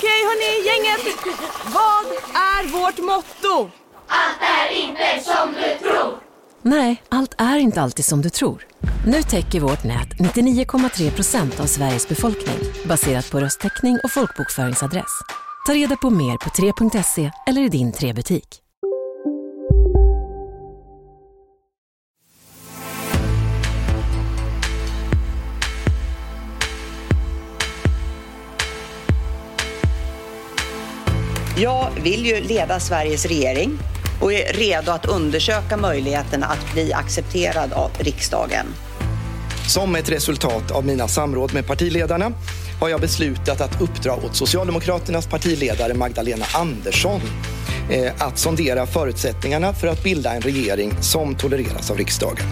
Okej hörni, gänget. Vad är vårt motto? Allt är inte som du tror. Nej, allt är inte alltid som du tror. Nu täcker vårt nät 99,3 procent av Sveriges befolkning baserat på röstteckning och folkbokföringsadress. Ta reda på mer på 3.se eller i din 3-butik. Jag vill ju leda Sveriges regering och är redo att undersöka möjligheterna att bli accepterad av riksdagen. Som ett resultat av mina samråd med partiledarna har jag beslutat att uppdra åt Socialdemokraternas partiledare Magdalena Andersson eh, att sondera förutsättningarna för att bilda en regering som tolereras av riksdagen.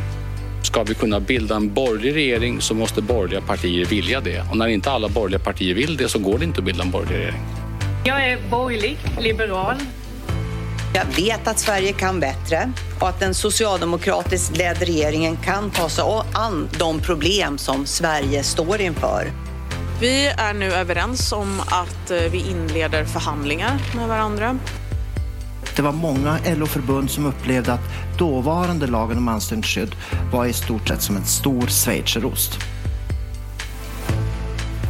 Ska vi kunna bilda en borgerlig regering så måste borgerliga partier vilja det. Och när inte alla borgerliga partier vill det så går det inte att bilda en borgerlig regering. Jag är borgerlig, liberal. Jag vet att Sverige kan bättre och att den socialdemokratiskt ledda regeringen kan ta sig an de problem som Sverige står inför. Vi är nu överens om att eh, vi inleder förhandlingar med varandra. Det var många LO-förbund som upplevde att dåvarande lagen om anställningsskydd var i stort sett som en stor schweizerost.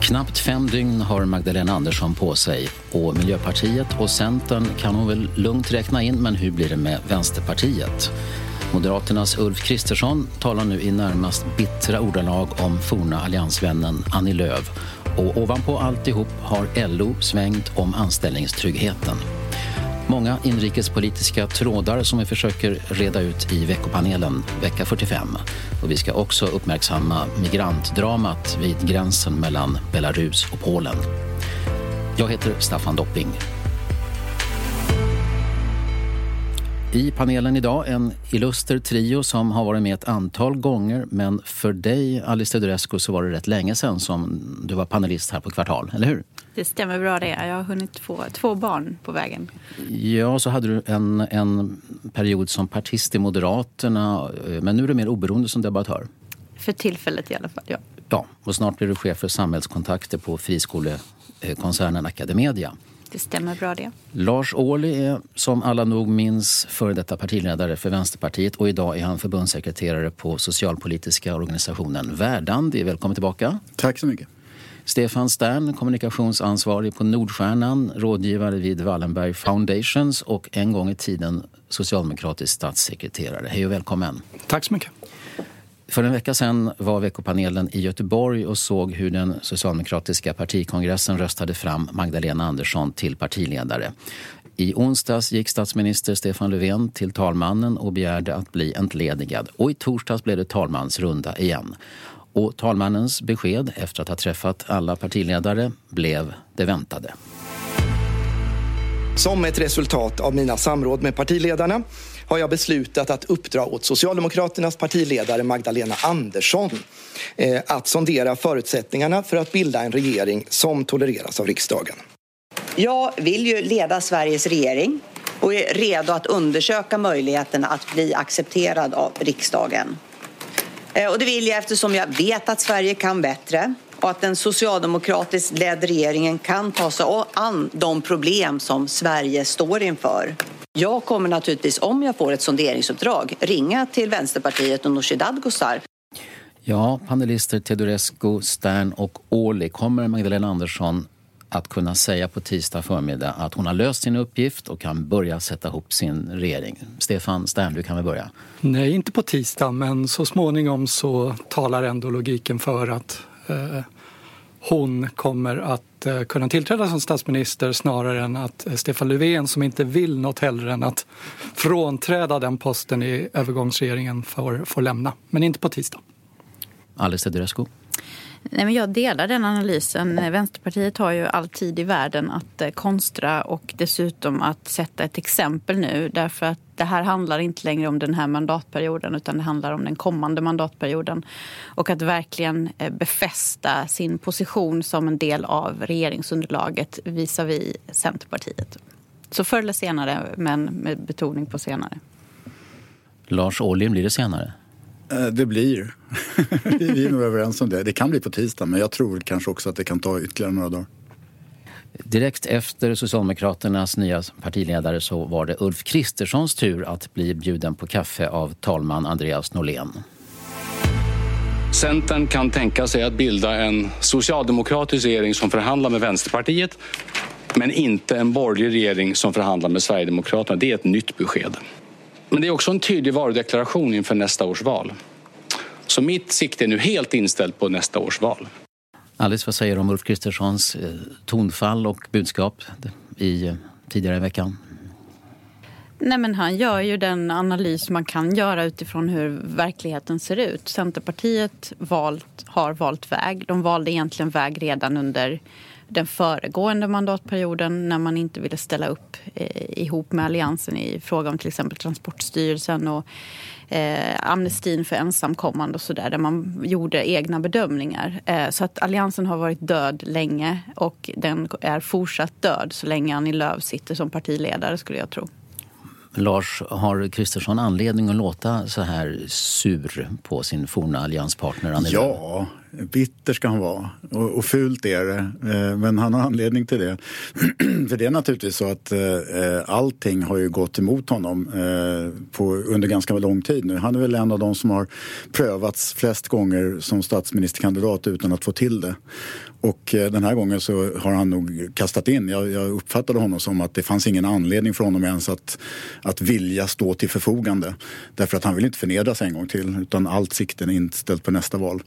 Knappt fem dygn har Magdalena Andersson på sig och Miljöpartiet och Centern kan hon väl lugnt räkna in, men hur blir det med Vänsterpartiet? Moderaternas Ulf Kristersson talar nu i närmast bittra ordalag om forna alliansvännen Annie Lööf och ovanpå alltihop har LO svängt om anställningstryggheten. Många inrikespolitiska trådar som vi försöker reda ut i veckopanelen vecka 45. Och vi ska också uppmärksamma migrantdramat vid gränsen mellan Belarus och Polen. Jag heter Staffan Dopping. I panelen idag en illuster trio som har varit med ett antal gånger men för dig, Alice Teodorescu, så var det rätt länge sedan som du var panelist här på Kvartal, eller hur? Det stämmer bra det. Jag har hunnit få två barn på vägen. Ja, så hade du en, en period som partist i Moderaterna men nu är du mer oberoende som debattör. För tillfället i alla fall, ja. Ja, och snart blir du chef för samhällskontakter på friskolekoncernen Academedia. Det stämmer bra det. Lars Ohly är som alla nog minns före detta partiledare för Vänsterpartiet och idag är han förbundssekreterare på socialpolitiska organisationen Verdandi. Välkommen tillbaka. Tack så mycket. Stefan Stern, kommunikationsansvarig på Nordstjärnan, rådgivare vid Wallenberg Foundations och en gång i tiden socialdemokratisk statssekreterare. Hej och välkommen. Tack så mycket. För en vecka sedan var veckopanelen i Göteborg och såg hur den socialdemokratiska partikongressen röstade fram Magdalena Andersson till partiledare. I onsdags gick statsminister Stefan Löfven till talmannen och begärde att bli entledigad. Och i torsdags blev det talmansrunda igen. Och talmannens besked efter att ha träffat alla partiledare blev det väntade. Som ett resultat av mina samråd med partiledarna har jag beslutat att uppdra åt Socialdemokraternas partiledare Magdalena Andersson eh, att sondera förutsättningarna för att bilda en regering som tolereras av riksdagen. Jag vill ju leda Sveriges regering och är redo att undersöka möjligheterna att bli accepterad av riksdagen. Eh, och det vill jag eftersom jag vet att Sverige kan bättre och att den socialdemokratiskt ledd regeringen kan ta sig an de problem som Sverige står inför. Jag kommer naturligtvis, om jag får ett sonderingsuppdrag, ringa till Vänsterpartiet och Nooshi Dadgostar. Ja, panelister Teodorescu, Stern och Ohly. Kommer Magdalena Andersson att kunna säga på tisdag förmiddag att hon har löst sin uppgift och kan börja sätta ihop sin regering? Stefan Stern, du kan väl börja? Nej, inte på tisdag, men så småningom så talar ändå logiken för att eh, hon kommer att eh, kunna tillträda som statsminister snarare än att eh, Stefan Löfven som inte vill något hellre än att frånträda den posten i övergångsregeringen får, får lämna. Men inte på tisdag. Alice Teodorescu? Nej, men jag delar den analysen. Vänsterpartiet har ju all tid i världen att eh, konstra och dessutom att sätta ett exempel nu. Därför att det här handlar inte längre om den här mandatperioden utan det handlar om den kommande mandatperioden. Och att verkligen eh, befästa sin position som en del av regeringsunderlaget visavi Centerpartiet. Så förr eller senare, men med betoning på senare. Lars Ohly, blir det senare? Eh, det blir. Vi är nog överens om det. Det kan bli på tisdag, men jag tror kanske också att det kan ta ytterligare några dagar. Direkt efter Socialdemokraternas nya partiledare så var det Ulf Kristerssons tur att bli bjuden på kaffe av talman Andreas Norlén. Centern kan tänka sig att bilda en socialdemokratisk regering som förhandlar med Vänsterpartiet men inte en borgerlig regering som förhandlar med Sverigedemokraterna. Det är ett nytt besked. Men det är också en tydlig varudeklaration inför nästa års val. Så mitt sikte är nu helt inställt på nästa års val. Alice, vad säger du om Ulf Kristerssons eh, tonfall och budskap i, eh, tidigare i veckan? Nej, men han gör ju den analys man kan göra utifrån hur verkligheten ser ut. Centerpartiet valt, har valt väg. De valde egentligen väg redan under den föregående mandatperioden när man inte ville ställa upp eh, ihop med Alliansen i fråga om till exempel Transportstyrelsen och eh, amnestin för ensamkommande och sådär där man gjorde egna bedömningar. Eh, så att Alliansen har varit död länge och den är fortsatt död så länge Annie Lööf sitter som partiledare skulle jag tro. Lars, har Kristersson anledning att låta så här sur på sin forna allianspartner Annie Ja, bitter ska han vara. Och, och fult är det. Eh, men han har anledning till det. För det är naturligtvis så att eh, allting har ju gått emot honom eh, på, under ganska lång tid nu. Han är väl en av de som har prövats flest gånger som statsministerkandidat utan att få till det. Och eh, den här gången så har han nog kastat in. Jag, jag, uppfattade honom som att det fanns ingen anledning för honom ens att, att vilja stå till förfogande. Därför att han vill inte förnedras en gång till utan allt sikten är inställt på nästa val.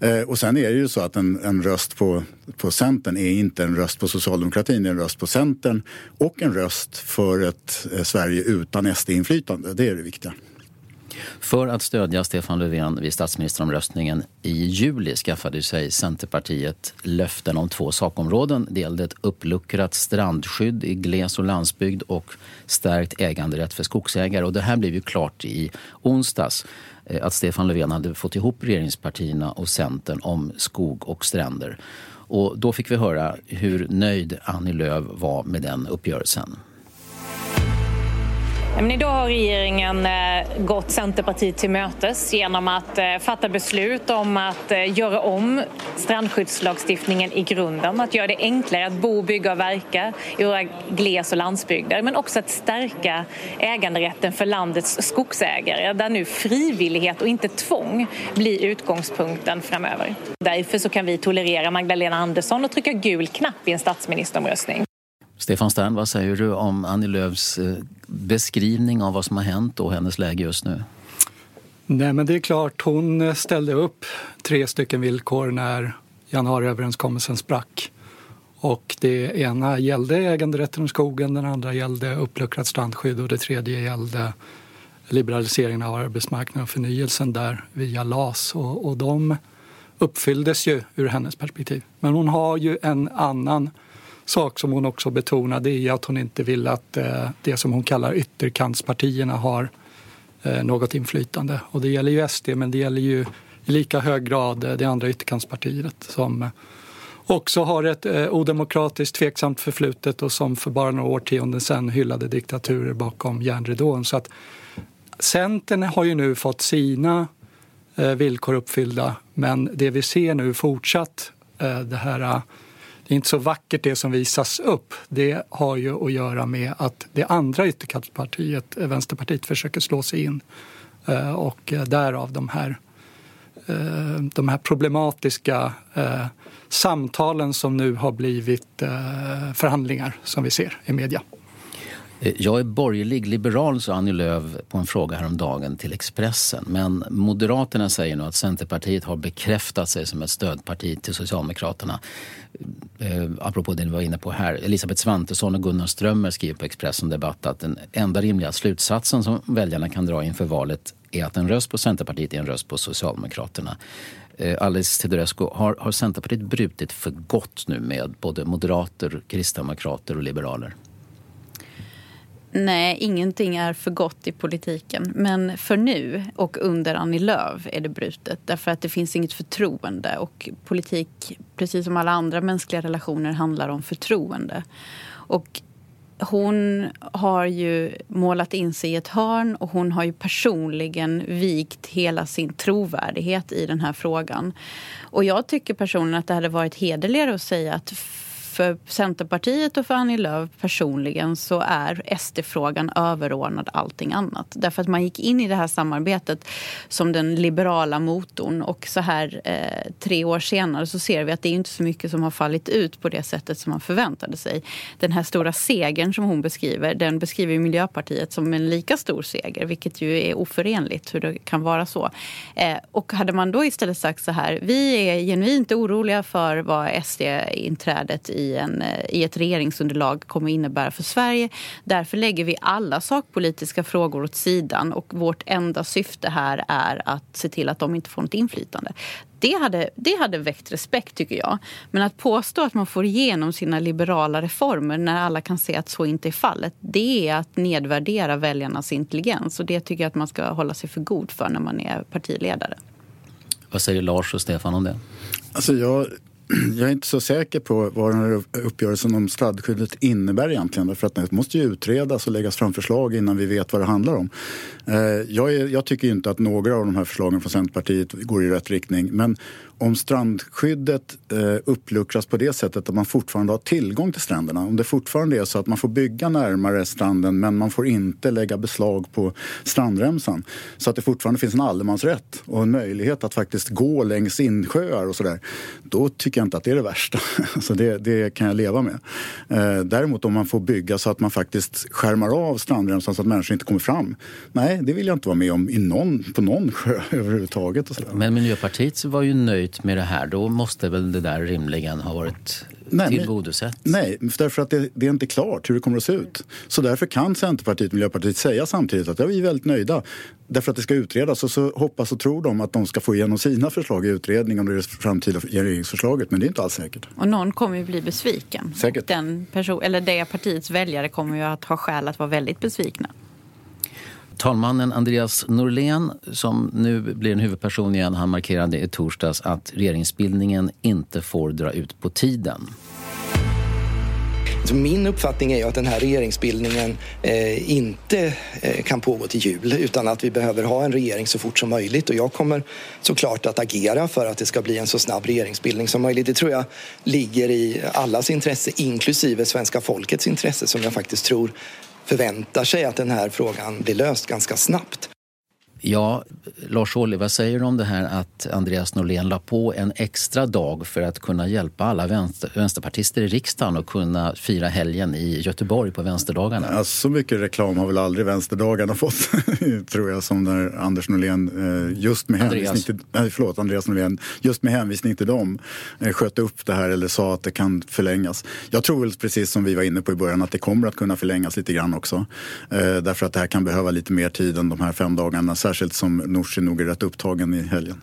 Eh, och sen är det ju så att en, en röst på, på Centern är inte en röst på socialdemokratin, det är en röst på Centern och en röst för ett eh, Sverige utan SD-inflytande. Det är det viktiga. För att stödja Stefan Löfven vid statsministeromröstningen i juli skaffade sig Centerpartiet löften om två sakområden. Det gällde ett uppluckrat strandskydd i gles och landsbygd och stärkt äganderätt för skogsägare. Och det här blev ju klart i onsdags eh, att Stefan Löfven hade fått ihop regeringspartierna och Centern om skog och stränder. Och då fick vi höra hur nöjd Annie Lööf var med den uppgörelsen. Men idag har regeringen eh, gått Centerpartiet till mötes genom att eh, fatta beslut om att eh, göra om strandskyddslagstiftningen i grunden. Att göra det enklare att bo, bygga och verka i våra gles och landsbygder. Men också att stärka äganderätten för landets skogsägare där nu frivillighet och inte tvång blir utgångspunkten framöver. Därför så kan vi tolerera Magdalena Andersson och trycka gul knapp i en statsministeromröstning. Stefan Stern, vad säger du om Annie Lööfs eh, beskrivning av vad som har hänt och hennes läge just nu? Nej, men det är klart, hon eh, ställde upp tre stycken villkor när januariöverenskommelsen sprack. Och det ena gällde äganderätten i skogen, den andra gällde uppluckrat strandskydd och det tredje gällde liberaliseringen av arbetsmarknaden och förnyelsen där via LAS. Och, och de uppfylldes ju ur hennes perspektiv. Men hon har ju en annan sak som hon också betonade är att hon inte vill att eh, det som hon kallar ytterkantspartierna har eh, något inflytande. Och det gäller ju SD men det gäller ju i lika hög grad eh, det andra ytterkantspartiet som också har ett odemokratiskt tveksamt förflutet och som för bara några årtionden sedan hyllade diktaturer bakom järnridån. Så att Centern har ju nu fått sina villkor uppfyllda men det vi ser nu fortsatt det här det är inte så vackert det som visas upp. Det har ju att göra med att det andra ytterkantspartiet, eh, Vänsterpartiet, försöker slå sig in. Eh, och eh, därav de här, de här problematiska samtalen som nu har blivit förhandlingar som vi ser i media. Eh, jag är borgerlig liberal, sa Annie Lööf på en fråga häromdagen till Expressen. Men Moderaterna säger nu att Centerpartiet har bekräftat sig som ett stödparti till Socialdemokraterna. Eh, eh, apropå det ni var inne på här. Elisabeth Svantesson och Gunnar Strömmer skriver på Expressen Debatt att den enda rimliga slutsatsen som väljarna kan dra inför valet är att en röst på Centerpartiet är en röst på Socialdemokraterna. Eh, Alice Teodorescu, har, har Centerpartiet brutit för gott nu med både moderater, kristdemokrater och liberaler? Nej, ingenting är för gott i politiken. Men för nu och under Annie Lööf är det brutet. Därför att det finns inget förtroende. Och politik, precis som alla andra mänskliga relationer, handlar om förtroende. Och hon har ju målat in sig i ett hörn och hon har ju personligen vikt hela sin trovärdighet i den här frågan. Och jag tycker personligen att det hade varit hederligare att säga att för Centerpartiet och för Annie Lööf personligen så är SD-frågan överordnad allting annat. Därför att man gick in i det här samarbetet som den liberala motorn och så här eh, tre år senare så ser vi att det är inte så mycket som har fallit ut på det sättet som man förväntade sig. Den här stora segern som hon beskriver, den beskriver Miljöpartiet som en lika stor seger, vilket ju är oförenligt hur det kan vara så. Eh, och hade man då istället sagt så här, vi är genuint oroliga för vad SD-inträdet i en, i ett regeringsunderlag kommer innebära för Sverige. Därför lägger vi alla sakpolitiska frågor åt sidan och vårt enda syfte här är att se till att de inte får något inflytande. Det hade, det hade väckt respekt tycker jag. Men att påstå att man får igenom sina liberala reformer när alla kan se att så inte är fallet, det är att nedvärdera väljarnas intelligens. Och det tycker jag att man ska hålla sig för god för när man är partiledare. Vad säger Lars och Stefan om det? Alltså jag jag är inte så säker på vad den här uppgörelsen om strandskyddet innebär egentligen. För att det måste ju utredas och läggas fram förslag innan vi vet vad det handlar om. Eh, jag, är, jag tycker inte att några av de här förslagen från Centerpartiet går i rätt riktning. Men om strandskyddet eh, uppluckras på det sättet att man fortfarande har tillgång till stränderna. Om det fortfarande är så att man får bygga närmare stranden men man får inte lägga beslag på strandremsan. Så att det fortfarande finns en allemansrätt och en möjlighet att faktiskt gå längs insjöar och sådär. Då tycker jag inte att det är det värsta. så alltså, det, det kan jag leva med. Eh, däremot om man får bygga så att man faktiskt skärmar av strandremsan så att människor inte kommer fram. Nej, det vill jag inte vara med om i någon, på någon sjö överhuvudtaget. Och Men Miljöpartiet var ju nöjd nöjt med det här, då måste väl det där rimligen ha varit nej, tillgodosett? Nej, därför att det, det, är inte klart hur det kommer att se ut. Så därför kan Centerpartiet och Miljöpartiet säga samtidigt att ja, vi är väldigt nöjda. Därför att det ska utredas och så hoppas och tror de att de ska få igenom sina förslag i utredningen och det framtida regeringsförslaget. Men det är inte alls säkert. Och någon kommer ju bli besviken. Säkert. Den person, eller det partiets väljare kommer ju att ha skäl att vara väldigt besvikna. Talmannen Andreas Norlén, som nu blir en huvudperson igen, han markerade i torsdags att regeringsbildningen inte får dra ut på tiden. Min uppfattning är att den här regeringsbildningen eh, inte eh, kan pågå till jul utan att vi behöver ha en regering så fort som möjligt. Och jag kommer såklart att agera för att det ska bli en så snabb regeringsbildning som möjligt. Det tror jag ligger i allas intresse, inklusive svenska folkets intresse som jag faktiskt tror förväntar sig att den här frågan blir löst ganska snabbt. Ja, Lars Ohly, vad säger du om det här att Andreas Norlén la på en extra dag för att kunna hjälpa alla vänster, vänsterpartister i riksdagen och kunna fira helgen i Göteborg på vänsterdagarna? Ja, så mycket reklam har väl aldrig vänsterdagarna fått, tror jag, som när Anders Norlén, eh, just med Andreas. hänvisning till, nej, förlåt, Andreas Norlén, just med hänvisning till dem eh, sköt upp det här eller sa att det kan förlängas. Jag tror väl precis som vi var inne på i början att det kommer att kunna förlängas lite grann också. Eh, därför att det här kan behöva lite mer tid än de här fem dagarna särskilt som Nooshi nog är rätt upptagen i helgen.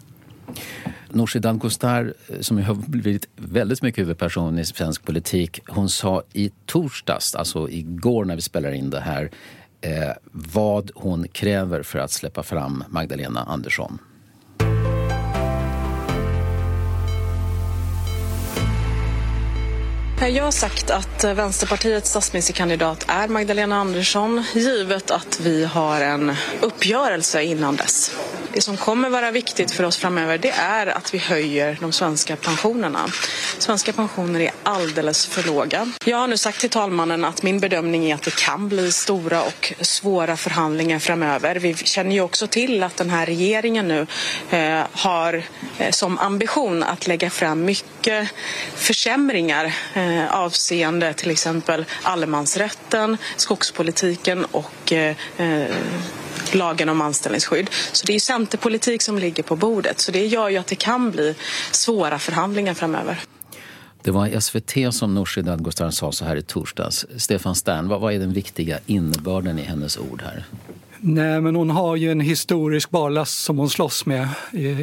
Nooshi Dadgostar, eh, som har blivit väldigt mycket huvudperson i svensk politik, hon sa i torsdags, alltså igår när vi spelar in det här, eh, vad hon kräver för att släppa fram Magdalena Andersson. Jag har sagt att Vänsterpartiets statsministerkandidat är Magdalena Andersson givet att vi har en uppgörelse innan dess. Det som kommer vara viktigt för oss framöver det är att vi höjer de svenska pensionerna. Svenska pensioner är alldeles för låga. Jag har nu sagt till talmannen att min bedömning är att det kan bli stora och svåra förhandlingar framöver. Vi känner ju också till att den här regeringen nu eh, har eh, som ambition att lägga fram mycket försämringar eh, avseende till exempel allemansrätten, skogspolitiken och eh, eh lagen om anställningsskydd. Så det är centerpolitik som ligger på bordet. Så det gör ju att det kan bli svåra förhandlingar framöver. Det var SVT som Nooshi Dadgostar sa så här i torsdags. Stefan Stern, vad, vad är den viktiga innebörden i hennes ord här? Nej, men hon har ju en historisk barlast som hon slåss med.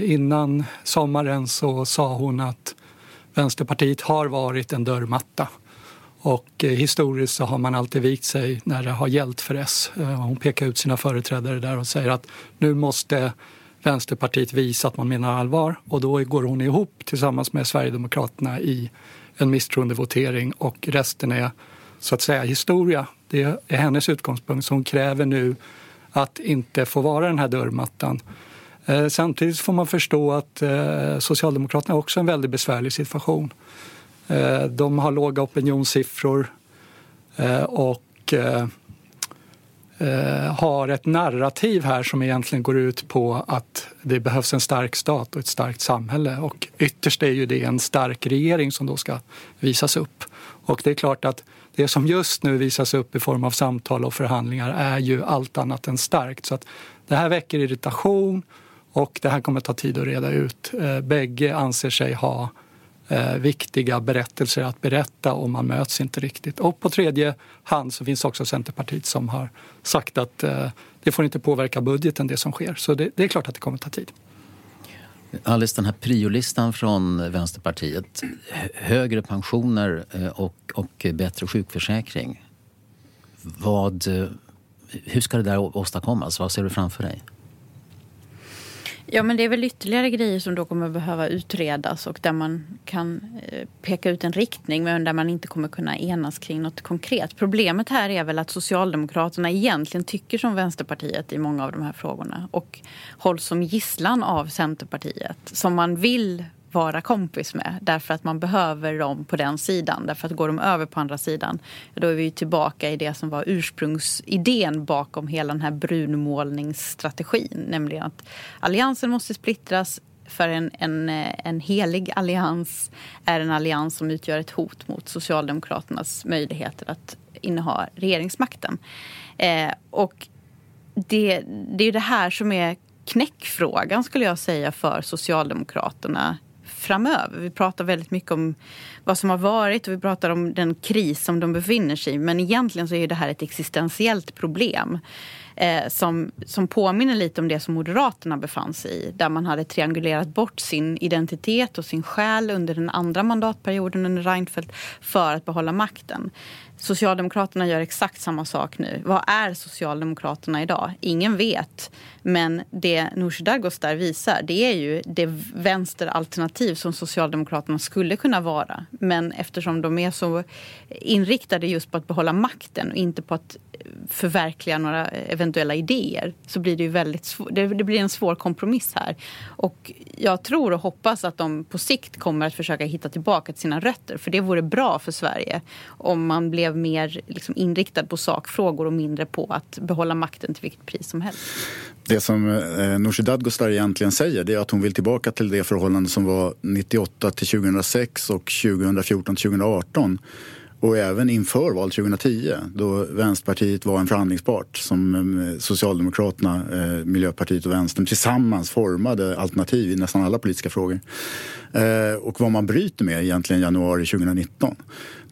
Innan sommaren så sa hon att Vänsterpartiet har varit en dörrmatta. Och eh, historiskt så har man alltid vikt sig när det har gällt för S. Eh, hon pekar ut sina företrädare där och säger att nu måste Vänsterpartiet visa att man menar allvar och då går hon ihop tillsammans med Sverigedemokraterna i en misstroendevotering och resten är så att säga historia. Det är hennes utgångspunkt så hon kräver nu att inte få vara den här dörrmattan. Eh, samtidigt får man förstå att Socialdemokraterna också är en väldigt besvärlig situation. Eh, de har låga opinionssiffror eh, och eh, har ett narrativ här som egentligen går ut på att det behövs en stark stat och ett starkt samhälle. Och ytterst är ju det en stark regering som då ska visas upp. Och det är klart att det som just nu visas upp i form av samtal och förhandlingar är ju allt annat än starkt. Så att det här väcker irritation och det här kommer ta tid att reda ut. Bägge anser sig ha eh, viktiga berättelser att berätta och man möts inte riktigt. Och på tredje hand så finns också Centerpartiet som har sagt att eh, det får inte påverka budgeten det som sker. Så det, det är klart att det kommer ta tid. Alice, den här priolistan från Vänsterpartiet, högre pensioner eh, och, och bättre sjukförsäkring. Vad, eh, hur ska det där åstadkommas? Vad ser du framför dig? Ja, men det är väl ytterligare grejer som då kommer behöva utredas och där man kan eh, peka ut en riktning men där man inte kommer kunna enas kring något konkret. Problemet här är väl att Socialdemokraterna egentligen tycker som Vänsterpartiet i många av de här frågorna och hålls som gisslan av Centerpartiet som man vill vara kompis med därför att man behöver dem på den sidan. Därför att går de över på andra sidan då är vi tillbaka i det som var ursprungsidén bakom hela den här brunmålningsstrategin. Nämligen att alliansen måste splittras för en, en, en helig allians är en allians som utgör ett hot mot Socialdemokraternas möjligheter att inneha regeringsmakten. Eh, och det, det är det här som är knäckfrågan skulle jag säga för Socialdemokraterna framöver. Vi pratar väldigt mycket om vad som har varit och vi pratar om den kris som de befinner sig i. Men egentligen så är det här ett existentiellt problem eh, som, som påminner lite om det som Moderaterna befann sig i. Där man hade triangulerat bort sin identitet och sin själ under den andra mandatperioden under Reinfeldt för att behålla makten. Socialdemokraterna gör exakt samma sak nu. Vad är Socialdemokraterna idag? Ingen vet. Men det Nooshi Dadgostar visar det är ju det vänsteralternativ som Socialdemokraterna skulle kunna vara. Men eftersom de är så inriktade just på att behålla makten och inte på att förverkliga några eventuella idéer så blir det ju väldigt det, det blir en svår kompromiss här. Och jag tror och hoppas att de på sikt kommer att försöka hitta tillbaka till sina rötter. För det vore bra för Sverige om man blev mer liksom, inriktad på sakfrågor och mindre på att behålla makten till vilket pris som helst. Det som eh, Nooshi Dadgostar egentligen säger det är att hon vill tillbaka till det förhållande som var 98 till 2006 och 2014 till 2018 och även inför val 2010 då Vänsterpartiet var en förhandlingspart som eh, Socialdemokraterna, eh, Miljöpartiet och Vänstern tillsammans formade alternativ i nästan alla politiska frågor. Eh, och vad man bryter med egentligen januari 2019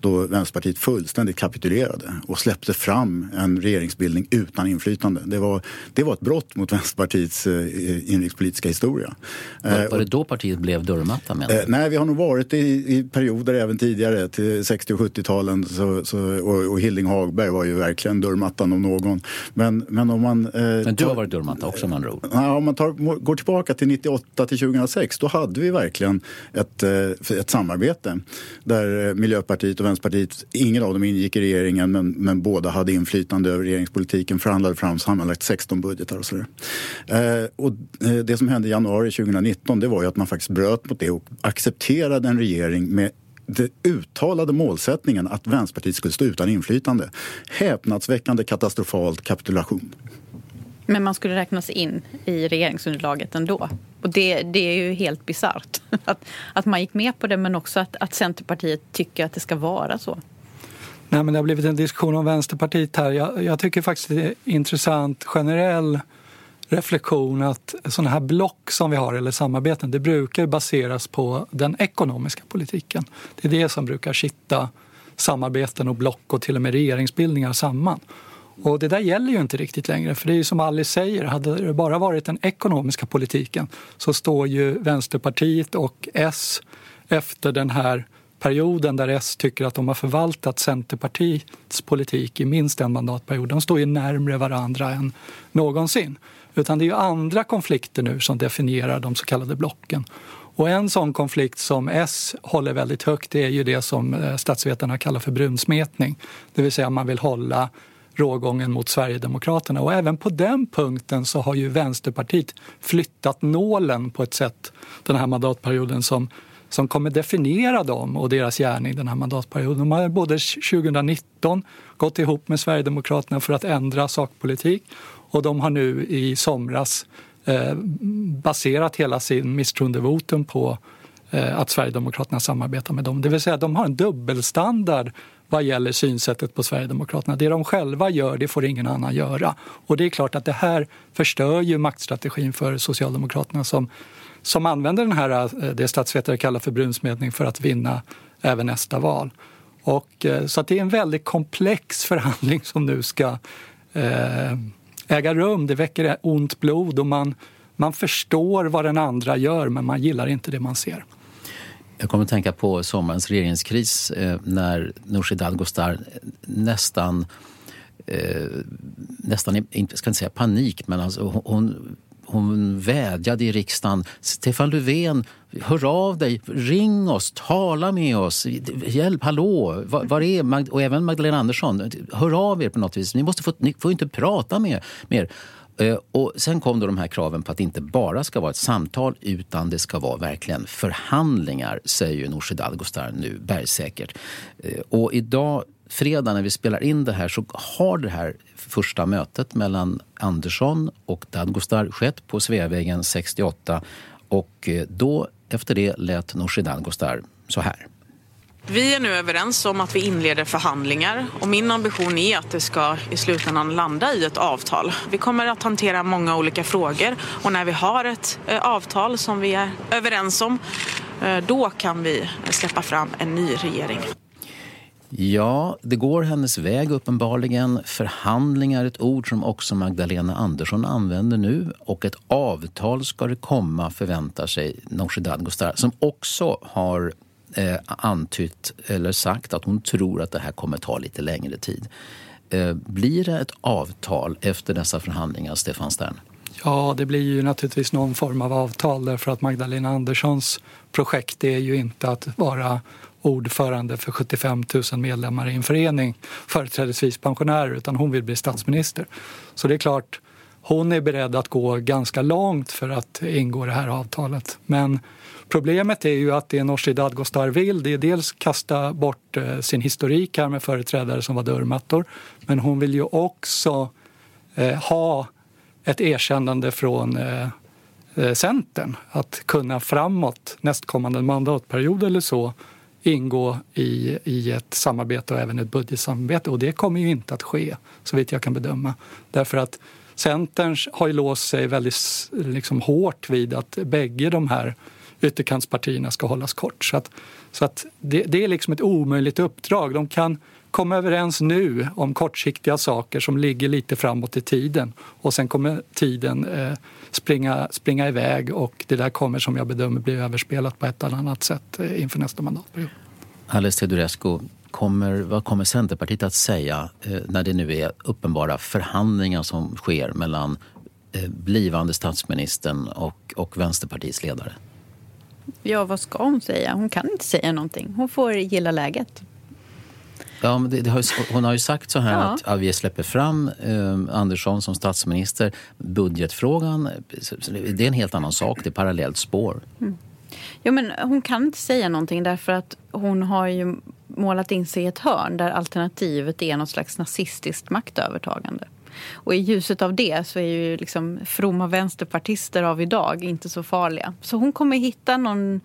då Vänsterpartiet fullständigt kapitulerade och släppte fram en regeringsbildning utan inflytande. Det var, det var ett brott mot Vänsterpartiets eh, inrikespolitiska historia. Var, var det då partiet blev dörrmatta? Eh, nej, vi har nog varit i, i perioder även tidigare, till 60 och 70-talen. Så, så, och, och Hilding Hagberg var ju verkligen dörrmattan om någon. Men, men om man... Eh, men du har varit dörrmatta också med andra ord? Ja, om man tar, går tillbaka till 98 till 2006, då hade vi verkligen ett, eh, ett samarbete där Miljöpartiet och Vänsterpartiet, ingen av dem ingick i regeringen men, men båda hade inflytande över regeringspolitiken, förhandlade fram sammanlagt 16 budgetar och sådär. Eh, och eh, det som hände i januari 2019 det var ju att man faktiskt bröt mot det och accepterade en regering med den uttalade målsättningen att Vänsterpartiet skulle stå utan inflytande. Häpnadsväckande katastrofalt kapitulation. Men man skulle räknas in i regeringsunderlaget ändå. Och det, det är ju helt bisarrt att, att man gick med på det men också att, att Centerpartiet tycker att det ska vara så. Nej, men det har blivit en diskussion om Vänsterpartiet här. Jag, jag tycker faktiskt det är intressant generell reflektion att sådana här block som vi har eller samarbeten det brukar baseras på den ekonomiska politiken. Det är det som brukar kitta samarbeten och block och till och med regeringsbildningar samman. Och det där gäller ju inte riktigt längre, för det är ju som Alice säger, hade det bara varit den ekonomiska politiken så står ju Vänsterpartiet och S efter den här perioden där S tycker att de har förvaltat Centerpartiets politik i minst en mandatperiod. De står ju närmre varandra än någonsin. Utan det är ju andra konflikter nu som definierar de så kallade blocken. Och en sån konflikt som S håller väldigt högt det är ju det som eh, statsvetarna kallar för brunsmetning. Det vill säga man vill hålla rågången mot Sverigedemokraterna. Och även på den punkten så har ju Vänsterpartiet flyttat nålen på ett sätt den här mandatperioden som, som kommer definiera dem och deras gärning den här mandatperioden. De har både 2019 gått ihop med Sverigedemokraterna för att ändra sakpolitik och de har nu i somras eh, baserat hela sin misstroendevotum på eh, att Sverigedemokraterna samarbetar med dem. Det vill säga de har en dubbelstandard vad gäller synsättet på Sverigedemokraterna. Det de själva gör, det får ingen annan göra. Och det är klart att det här förstör ju maktstrategin för Socialdemokraterna som, som använder den här, eh, det statsvetare kallar för brunsmedning för att vinna även nästa val. Och, eh, så att det är en väldigt komplex förhandling som nu ska eh, äga rum. Det väcker ont blod och man, man förstår vad den andra gör men man gillar inte det man ser. Jag kommer att tänka på sommarens regeringskris eh, när Nooshi Dadgostar nästan eh, nästan, inte, ska inte säga panik, men alltså hon, hon vädjade i riksdagen. Stefan Löfven, hör av dig, ring oss, tala med oss, hjälp, hallå, var, var är Mag och även Magdalena Andersson, hör av er på något vis. Ni, måste få, ni får inte prata med mer. er. Eh, och sen kom då de här kraven på att det inte bara ska vara ett samtal utan det ska vara verkligen förhandlingar, säger Nooshi Dadgostar nu bergsäkert. Eh, och idag, fredag när vi spelar in det här, så har det här första mötet mellan Andersson och Dadgostar skett på Sveavägen 68 och eh, då efter det lät Nooshi Dadgostar så här. Vi är nu överens om att vi inleder förhandlingar och min ambition är att det ska i slutändan landa i ett avtal. Vi kommer att hantera många olika frågor och när vi har ett eh, avtal som vi är överens om eh, då kan vi släppa fram en ny regering. Ja, det går hennes väg uppenbarligen. Förhandlingar, ett ord som också Magdalena Andersson använder nu. Och ett avtal ska det komma, förväntar sig Nooshi Dadgostar som också har eh, antytt eller sagt att hon tror att det här kommer ta lite längre tid. Eh, blir det ett avtal efter dessa förhandlingar, Stefan Stern? Ja, det blir ju naturligtvis någon form av avtal därför att Magdalena Anderssons projekt är ju inte att vara ordförande för 75 000 medlemmar i en förening, företrädesvis pensionärer, utan hon vill bli statsminister. Så det är klart, hon är beredd att gå ganska långt för att ingå det här avtalet. Men Problemet är ju att det Nooshi Dadgostar vill det är dels kasta bort eh, sin historik här med företrädare som var dörrmattor men hon vill ju också eh, ha ett erkännande från eh, eh, Centern att kunna framåt nästkommande mandatperiod eller så ingå i, i ett samarbete och även ett budgetsamarbete. Och det kommer ju inte att ske, så vitt jag kan bedöma. Därför att Centern har ju låst sig väldigt liksom, hårt vid att bägge de här ytterkantspartierna ska hållas kort. Så, att, så att det, det, är liksom ett omöjligt uppdrag. De kan komma överens nu om kortsiktiga saker som ligger lite framåt i tiden och sen kommer tiden eh, springa, springa iväg och det där kommer som jag bedömer bli överspelat på ett eller annat sätt eh, inför nästa mandatperiod. Alice Teodorescu, kommer, vad kommer Centerpartiet att säga eh, när det nu är uppenbara förhandlingar som sker mellan eh, blivande statsministern och, och Vänsterpartiets ledare? Ja, vad ska hon säga? Hon kan inte säga någonting. Hon får gilla läget. Ja, det, det har, hon har ju sagt så här ja. att, att vi släpper fram eh, Andersson som statsminister. Budgetfrågan, det är en helt annan sak. Det är parallellt spår. Mm. Jo, men hon kan inte säga någonting därför att hon har ju målat in sig i ett hörn där alternativet är något slags nazistiskt maktövertagande. Och i ljuset av det så är ju liksom fromma vänsterpartister av idag inte så farliga. Så hon kommer hitta någon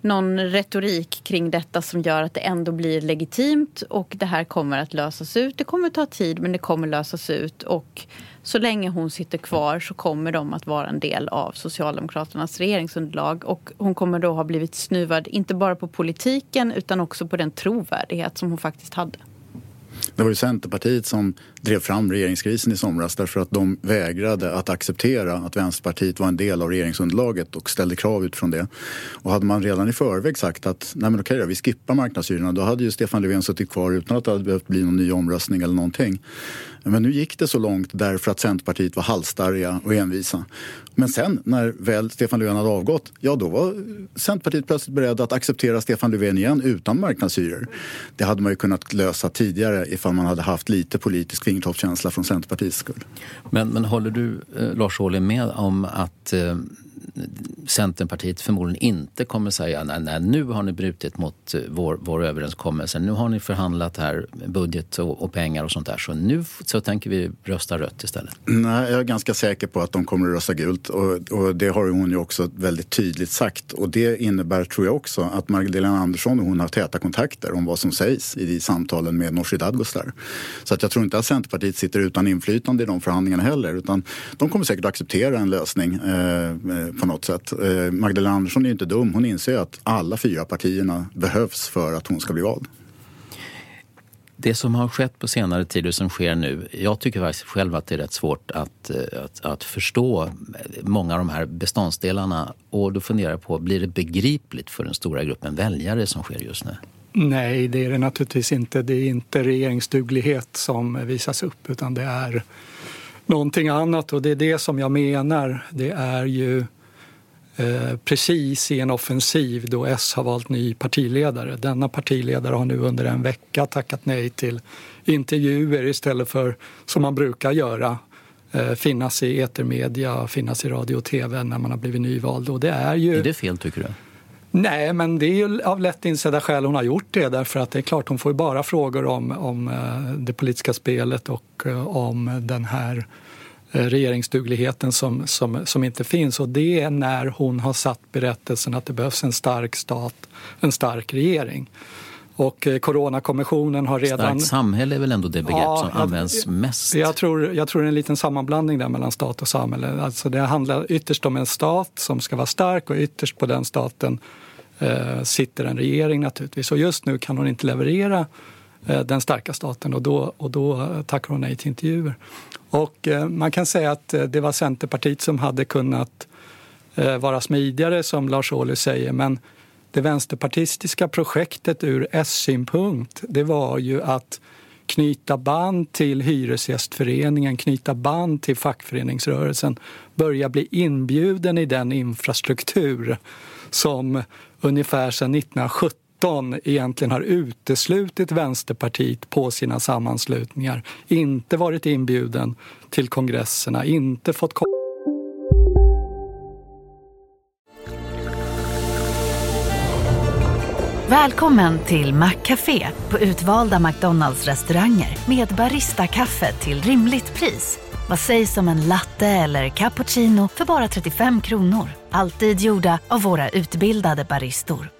någon retorik kring detta som gör att det ändå blir legitimt och det här kommer att lösas ut. Det kommer ta tid men det kommer lösas ut och så länge hon sitter kvar så kommer de att vara en del av Socialdemokraternas regeringsunderlag och hon kommer då ha blivit snuvad inte bara på politiken utan också på den trovärdighet som hon faktiskt hade. Det var ju Centerpartiet som drev fram regeringskrisen i somras därför att de vägrade att acceptera att Vänsterpartiet var en del av regeringsunderlaget och ställde krav utifrån det. Och hade man redan i förväg sagt att nej men okej då, vi skippar marknadshyrorna då hade ju Stefan Löfven suttit kvar utan att det hade behövt bli någon ny omröstning eller någonting. Men nu gick det så långt därför att Centerpartiet var halsstarriga och envisa. Men sen när väl Stefan Löfven hade avgått, ja då var Centerpartiet plötsligt beredda att acceptera Stefan Löfven igen utan marknadshyror. Det hade man ju kunnat lösa tidigare ifall man hade haft lite politisk fingertoppskänsla från Centerpartiets skull. Men, men håller du, eh, Lars Ohly, med om att eh, Centerpartiet förmodligen inte kommer säga nej, nej nu har ni brutit mot eh, vår, vår överenskommelse. Nu har ni förhandlat här budget och, och, pengar och sånt där. Så nu så tänker vi rösta rött istället. Nej, jag är ganska säker på att de kommer att rösta gult. Och, och det har hon ju också väldigt tydligt sagt. Och det innebär, tror jag också, att Magdalena Andersson och hon har täta kontakter om vad som sägs i samtalen med Nooshi Dadgostar. Så att jag tror inte att Centerpartiet sitter utan inflytande i de förhandlingarna heller. Utan de kommer säkert att acceptera en lösning eh, eh på något sätt. Eh, Magdalena Andersson är inte dum. Hon inser att alla fyra partierna behövs för att hon ska bli vald. Det som har skett på senare tid och som sker nu, jag tycker faktiskt själv att det är rätt svårt att, eh, att, att förstå många av de här beståndsdelarna. Och då funderar jag på, blir det begripligt för den stora gruppen väljare som sker just nu? Nej, det är det naturligtvis inte. Det är inte regeringsduglighet som visas upp utan det är någonting annat och det är det som jag menar. Det är ju precis i en offensiv då S har valt ny partiledare. Denna partiledare har nu under en vecka tackat nej till intervjuer istället för, som man brukar göra, eh, finnas i etermedia, finnas i radio och tv när man har blivit nyvald. Och det är, ju... är det fel tycker du? Nej, men det är ju av lätt insedda skäl hon har gjort det. Därför att det är klart, hon får ju bara frågor om, om eh, det politiska spelet och eh, om den här eh, regeringsdugligheten som, som, som inte finns. Och det är när hon har satt berättelsen att det behövs en stark stat, en stark regering. Och Coronakommissionen har redan... Starkt samhälle är väl ändå det begrepp ja, som jag, används mest? Jag tror, jag tror det är en liten sammanblandning där mellan stat och samhälle. Alltså det handlar ytterst om en stat som ska vara stark och ytterst på den staten eh, sitter en regering naturligtvis. Och just nu kan hon inte leverera eh, Eh, den starka staten och då, och då eh, tackar hon nej till intervjuer. Och eh, man kan säga att det var Centerpartiet som hade kunnat vara smidigare som Lars Ohly säger men det vänsterpartistiska projektet ur S-synpunkt det var ju att knyta band till Hyresgästföreningen, knyta band till fackföreningsrörelsen, börja bli inbjuden i den infrastruktur som ungefär sedan 1917 egentligen har uteslutit Vänsterpartiet på sina sammanslutningar. Inte varit inbjuden till kongresserna, inte fått Välkommen till Maccafé på utvalda McDonalds restauranger med Baristakaffe till rimligt pris. Vad sägs om en latte eller cappuccino för bara 35 kronor? Alltid gjorda av våra utbildade baristor.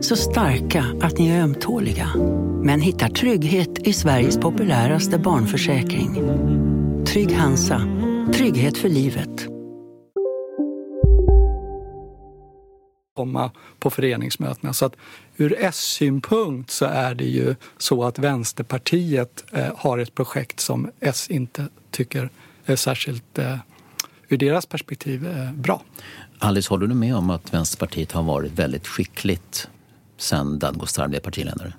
Så starka att ni är ömtåliga. Men hittar trygghet i Sveriges populäraste barnförsäkring. Trygg Hansa. Trygghet för livet. komma på föreningsmötena. Så att ur S-synpunkt så är det ju så att Vänsterpartiet eh, har ett projekt som S inte tycker är särskilt eh, ur deras perspektiv eh, bra. Alice, håller du med om att Vänsterpartiet har varit väldigt skickligt sen Dadgostar blev partiledare?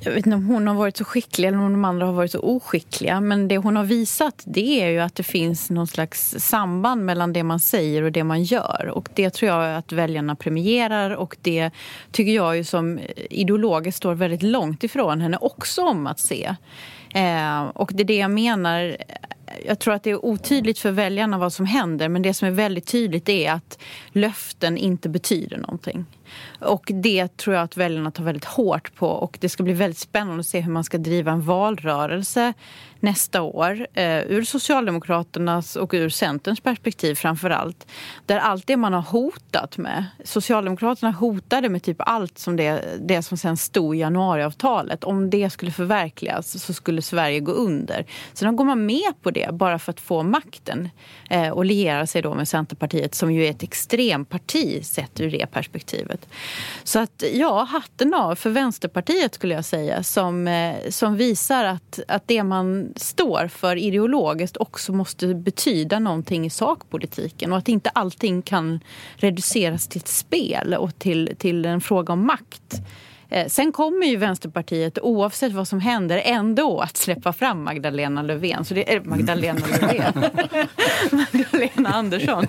Jag vet inte om hon har varit så skicklig eller om de andra har varit så oskickliga. Men det hon har visat det är ju att det finns någon slags samband mellan det man säger och det man gör. Och det tror jag att väljarna premierar och det tycker jag ju som ideologiskt står väldigt långt ifrån henne också om att se. Eh, och det är det jag menar. Jag tror att det är otydligt för väljarna vad som händer men det som är väldigt tydligt är att löften inte betyder någonting. Och det tror jag att väljarna tar väldigt hårt på. Och det ska bli väldigt spännande att se hur man ska driva en valrörelse nästa år eh, ur Socialdemokraternas och ur Centerns perspektiv framför allt. Där allt det man har hotat med, Socialdemokraterna hotade med typ allt som det, det som sen stod i januariavtalet. Om det skulle förverkligas så skulle Sverige gå under. Sen går man med på det bara för att få makten eh, och liera sig då med Centerpartiet som ju är ett extremparti sett ur det perspektivet. Så att ja, hatten av för Vänsterpartiet skulle jag säga som, eh, som visar att, att det man står för ideologiskt också måste betyda någonting i sakpolitiken och att inte allting kan reduceras till ett spel och till, till en fråga om makt. Eh, sen kommer ju Vänsterpartiet oavsett vad som händer ändå att släppa fram Magdalena Löfven. Så det är Magdalena Löfven. Magdalena Andersson.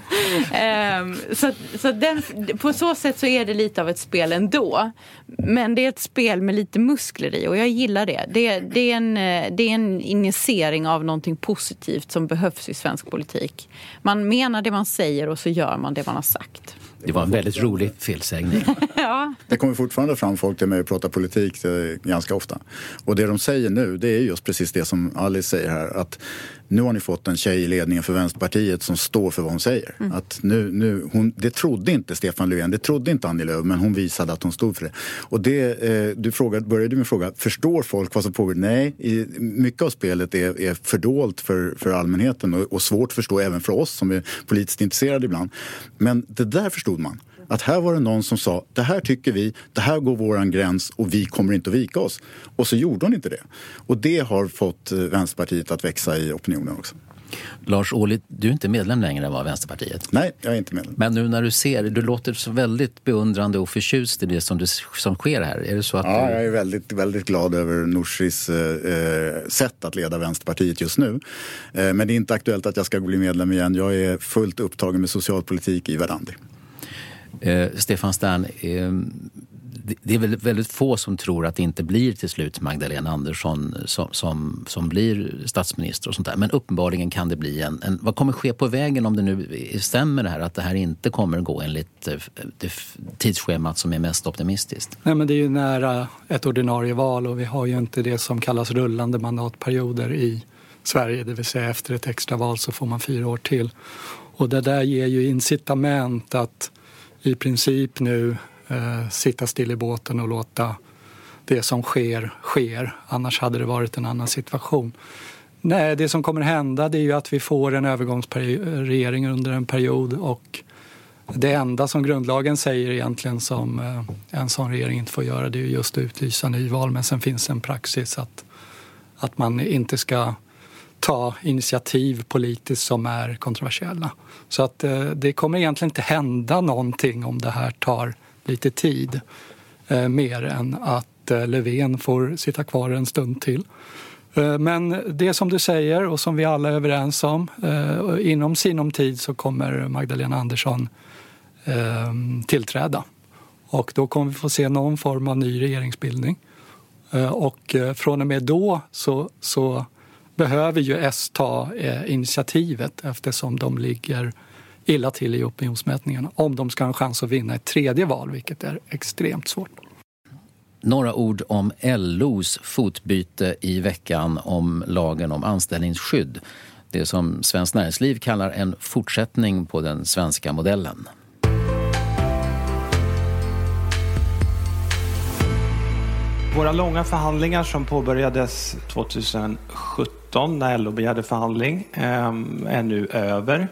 Ehm, så, så den, på så sätt så är det lite av ett spel ändå. Men det är ett spel med lite muskler i och jag gillar det. Det, det, är, en, det är en initiering av någonting positivt som behövs i svensk politik. Man menar det man säger och så gör man det man har sagt. Det var en väldigt rolig felsägning. ja. Det kommer fortfarande fram folk till mig och pratar politik eh, ganska ofta. Och det de säger nu, det är just precis det som Alice säger här. Att nu har ni fått en tjej i ledningen för Vänsterpartiet som står för vad hon säger. Mm. Att nu, nu, hon, det trodde inte Stefan Löfven, det trodde inte Annie Lööf, men hon visade att hon stod för det. Och det, eh, du frågade, började med fråga, förstår folk vad som pågår? Nej, i, mycket av spelet är, är fördolt för, för allmänheten och, och svårt att förstå även för oss som är politiskt intresserade ibland. Men det där förstod man. Att här var det någon som sa det här tycker vi, det här går våran gräns och vi kommer inte att vika oss. Och så gjorde hon inte det. Och det har fått eh, Vänsterpartiet att växa i opinionen också. Lars Ohly, du är inte medlem längre av Vänsterpartiet. Nej, jag är inte medlem. Men nu när du ser, du låter så väldigt beundrande och förtjust i det som, du, som sker här. Är det så att ja, du... jag är väldigt, väldigt glad över Norsis eh, sätt att leda Vänsterpartiet just nu. Eh, men det är inte aktuellt att jag ska bli medlem igen. Jag är fullt upptagen med socialpolitik i Verdandi. Eh, Stefan Stern, eh, det är väldigt, väldigt, få som tror att det inte blir till slut Magdalena Andersson som, som, som blir statsminister och sånt där. Men uppenbarligen kan det bli en, en, Vad kommer ske på vägen om det nu stämmer det här att det här inte kommer gå enligt eh, det tidsschemat som är mest optimistiskt? Nej, men det är ju nära ett ordinarie val och vi har ju inte det som kallas rullande mandatperioder i Sverige. Det vill säga efter ett extra val så får man fyra år till. Och det där ger ju incitament att i princip nu eh, sitta still i båten och låta det som sker, sker. Annars hade det varit en annan situation. Nej, det som kommer hända det är ju att vi får en övergångsregering under en period och det enda som grundlagen säger egentligen som eh, en sån regering inte får göra det är just att utlysa nyval. Men sen finns en praxis att, att man inte ska ta initiativ politiskt som är kontroversiella. Så att eh, det kommer egentligen inte hända någonting om det här tar lite tid. Eh, mer än att eh, Löfven får sitta kvar en stund till. Eh, men det som du säger och som vi alla är överens om, eh, inom sinom tid så kommer Magdalena Andersson eh, tillträda. Och då kommer vi få se någon form av ny regeringsbildning. Och från och med då så, så behöver ju S ta eh, initiativet eftersom de ligger illa till i opinionsmätningarna om de ska ha en chans att vinna ett tredje val, vilket är extremt svårt. Några ord om LOs fotbyte i veckan om lagen om anställningsskydd. Det som Svenskt Näringsliv kallar en fortsättning på den svenska modellen. Våra långa förhandlingar som påbörjades 2017 när LO begärde förhandling ehm, är nu över.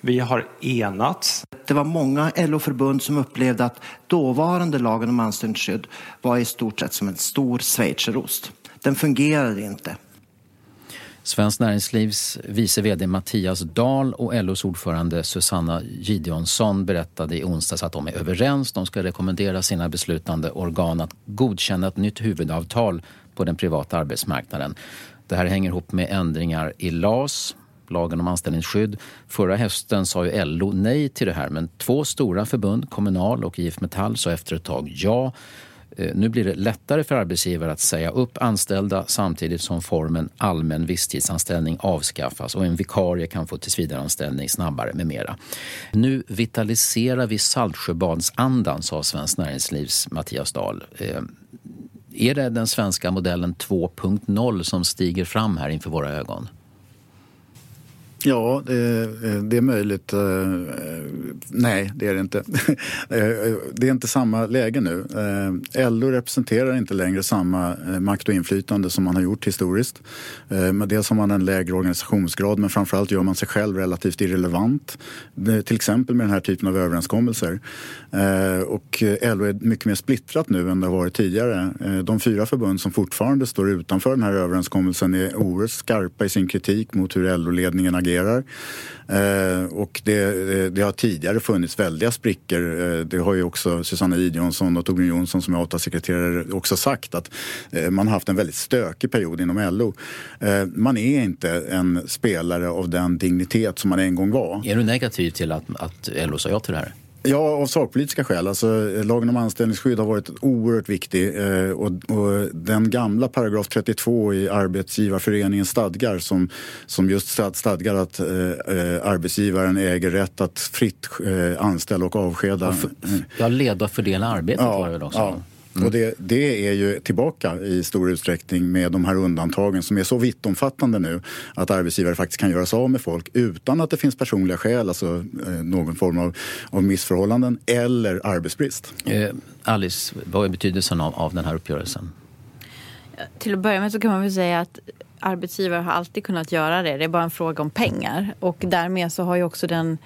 Vi har enats. Det var många LO-förbund som upplevde att dåvarande lagen om anställningsskydd var i stort sett som en stor schweizerost. Den fungerade inte. Svenskt Näringslivs vice vd Mattias Dahl och LOs ordförande Susanna Gideonsson berättade i onsdags att de är överens. De ska rekommendera sina beslutande organ att godkänna ett nytt huvudavtal på den privata arbetsmarknaden. Det här hänger ihop med ändringar i LAS, lagen om anställningsskydd. Förra hösten sa ju LO nej till det här men två stora förbund, Kommunal och IF Metall, sa efter ett tag ja. Eh, nu blir det lättare för arbetsgivare att säga upp anställda samtidigt som formen allmän visstidsanställning avskaffas och en vikarie kan få tillsvidareanställning snabbare med mera. Nu vitaliserar vi Saltsjöbadsandan, sa Svenskt Näringslivs Mattias Dahl. Eh, är det den svenska modellen 2.0 som stiger fram här inför våra ögon? Ja, det, eh, det, är möjligt. Eh, nej, det är det inte. Eh, det är inte samma läge nu. LO representerar inte längre samma makt och inflytande som man har gjort historiskt. Dels har man en lägre organisationsgrad men framförallt gör man sig själv relativt irrelevant. Till exempel med den här typen av överenskommelser. Och LO är mycket mer splittrat nu än det har varit tidigare. De fyra förbund som fortfarande står utanför den här överenskommelsen är oerhört skarpa i sin kritik mot hur LO-ledningen agerar fungerar. Eh, och det, eh, det, har tidigare funnits väldiga sprickor. Eh, det har ju också Susanna Idjonsson och Torbjörn Jonsson som är avtalssekreterare också sagt att eh, man har haft en väldigt stökig period inom LO. Eh, man är inte en spelare av den dignitet som man en gång var. Är du negativ till att, att LO sa ja till det här? Ja, av sakpolitiska skäl. Alltså, lagen om anställningsskydd har varit oerhört viktig. Eh, och, och, den gamla paragraf 32 i Arbetsgivarföreningens stadgar som, som just stadgar att eh, eh, arbetsgivaren äger rätt att fritt eh, anställa och avskeda. Ja, för, ja leda och fördela arbetet ja, var det väl också? Ja. Mm. Och det, det, är ju tillbaka i stor utsträckning med de här undantagen som är så vittomfattande nu att arbetsgivare faktiskt kan göra sig av med folk utan att det finns personliga skäl, alltså eh, någon form av, av missförhållanden eller arbetsbrist. Eh, Alice, vad är betydelsen av, av den här uppgörelsen? Till att börja med så kan man väl säga att arbetsgivare har alltid kunnat göra det. Det är bara en fråga om pengar. Och därmed så har ju också den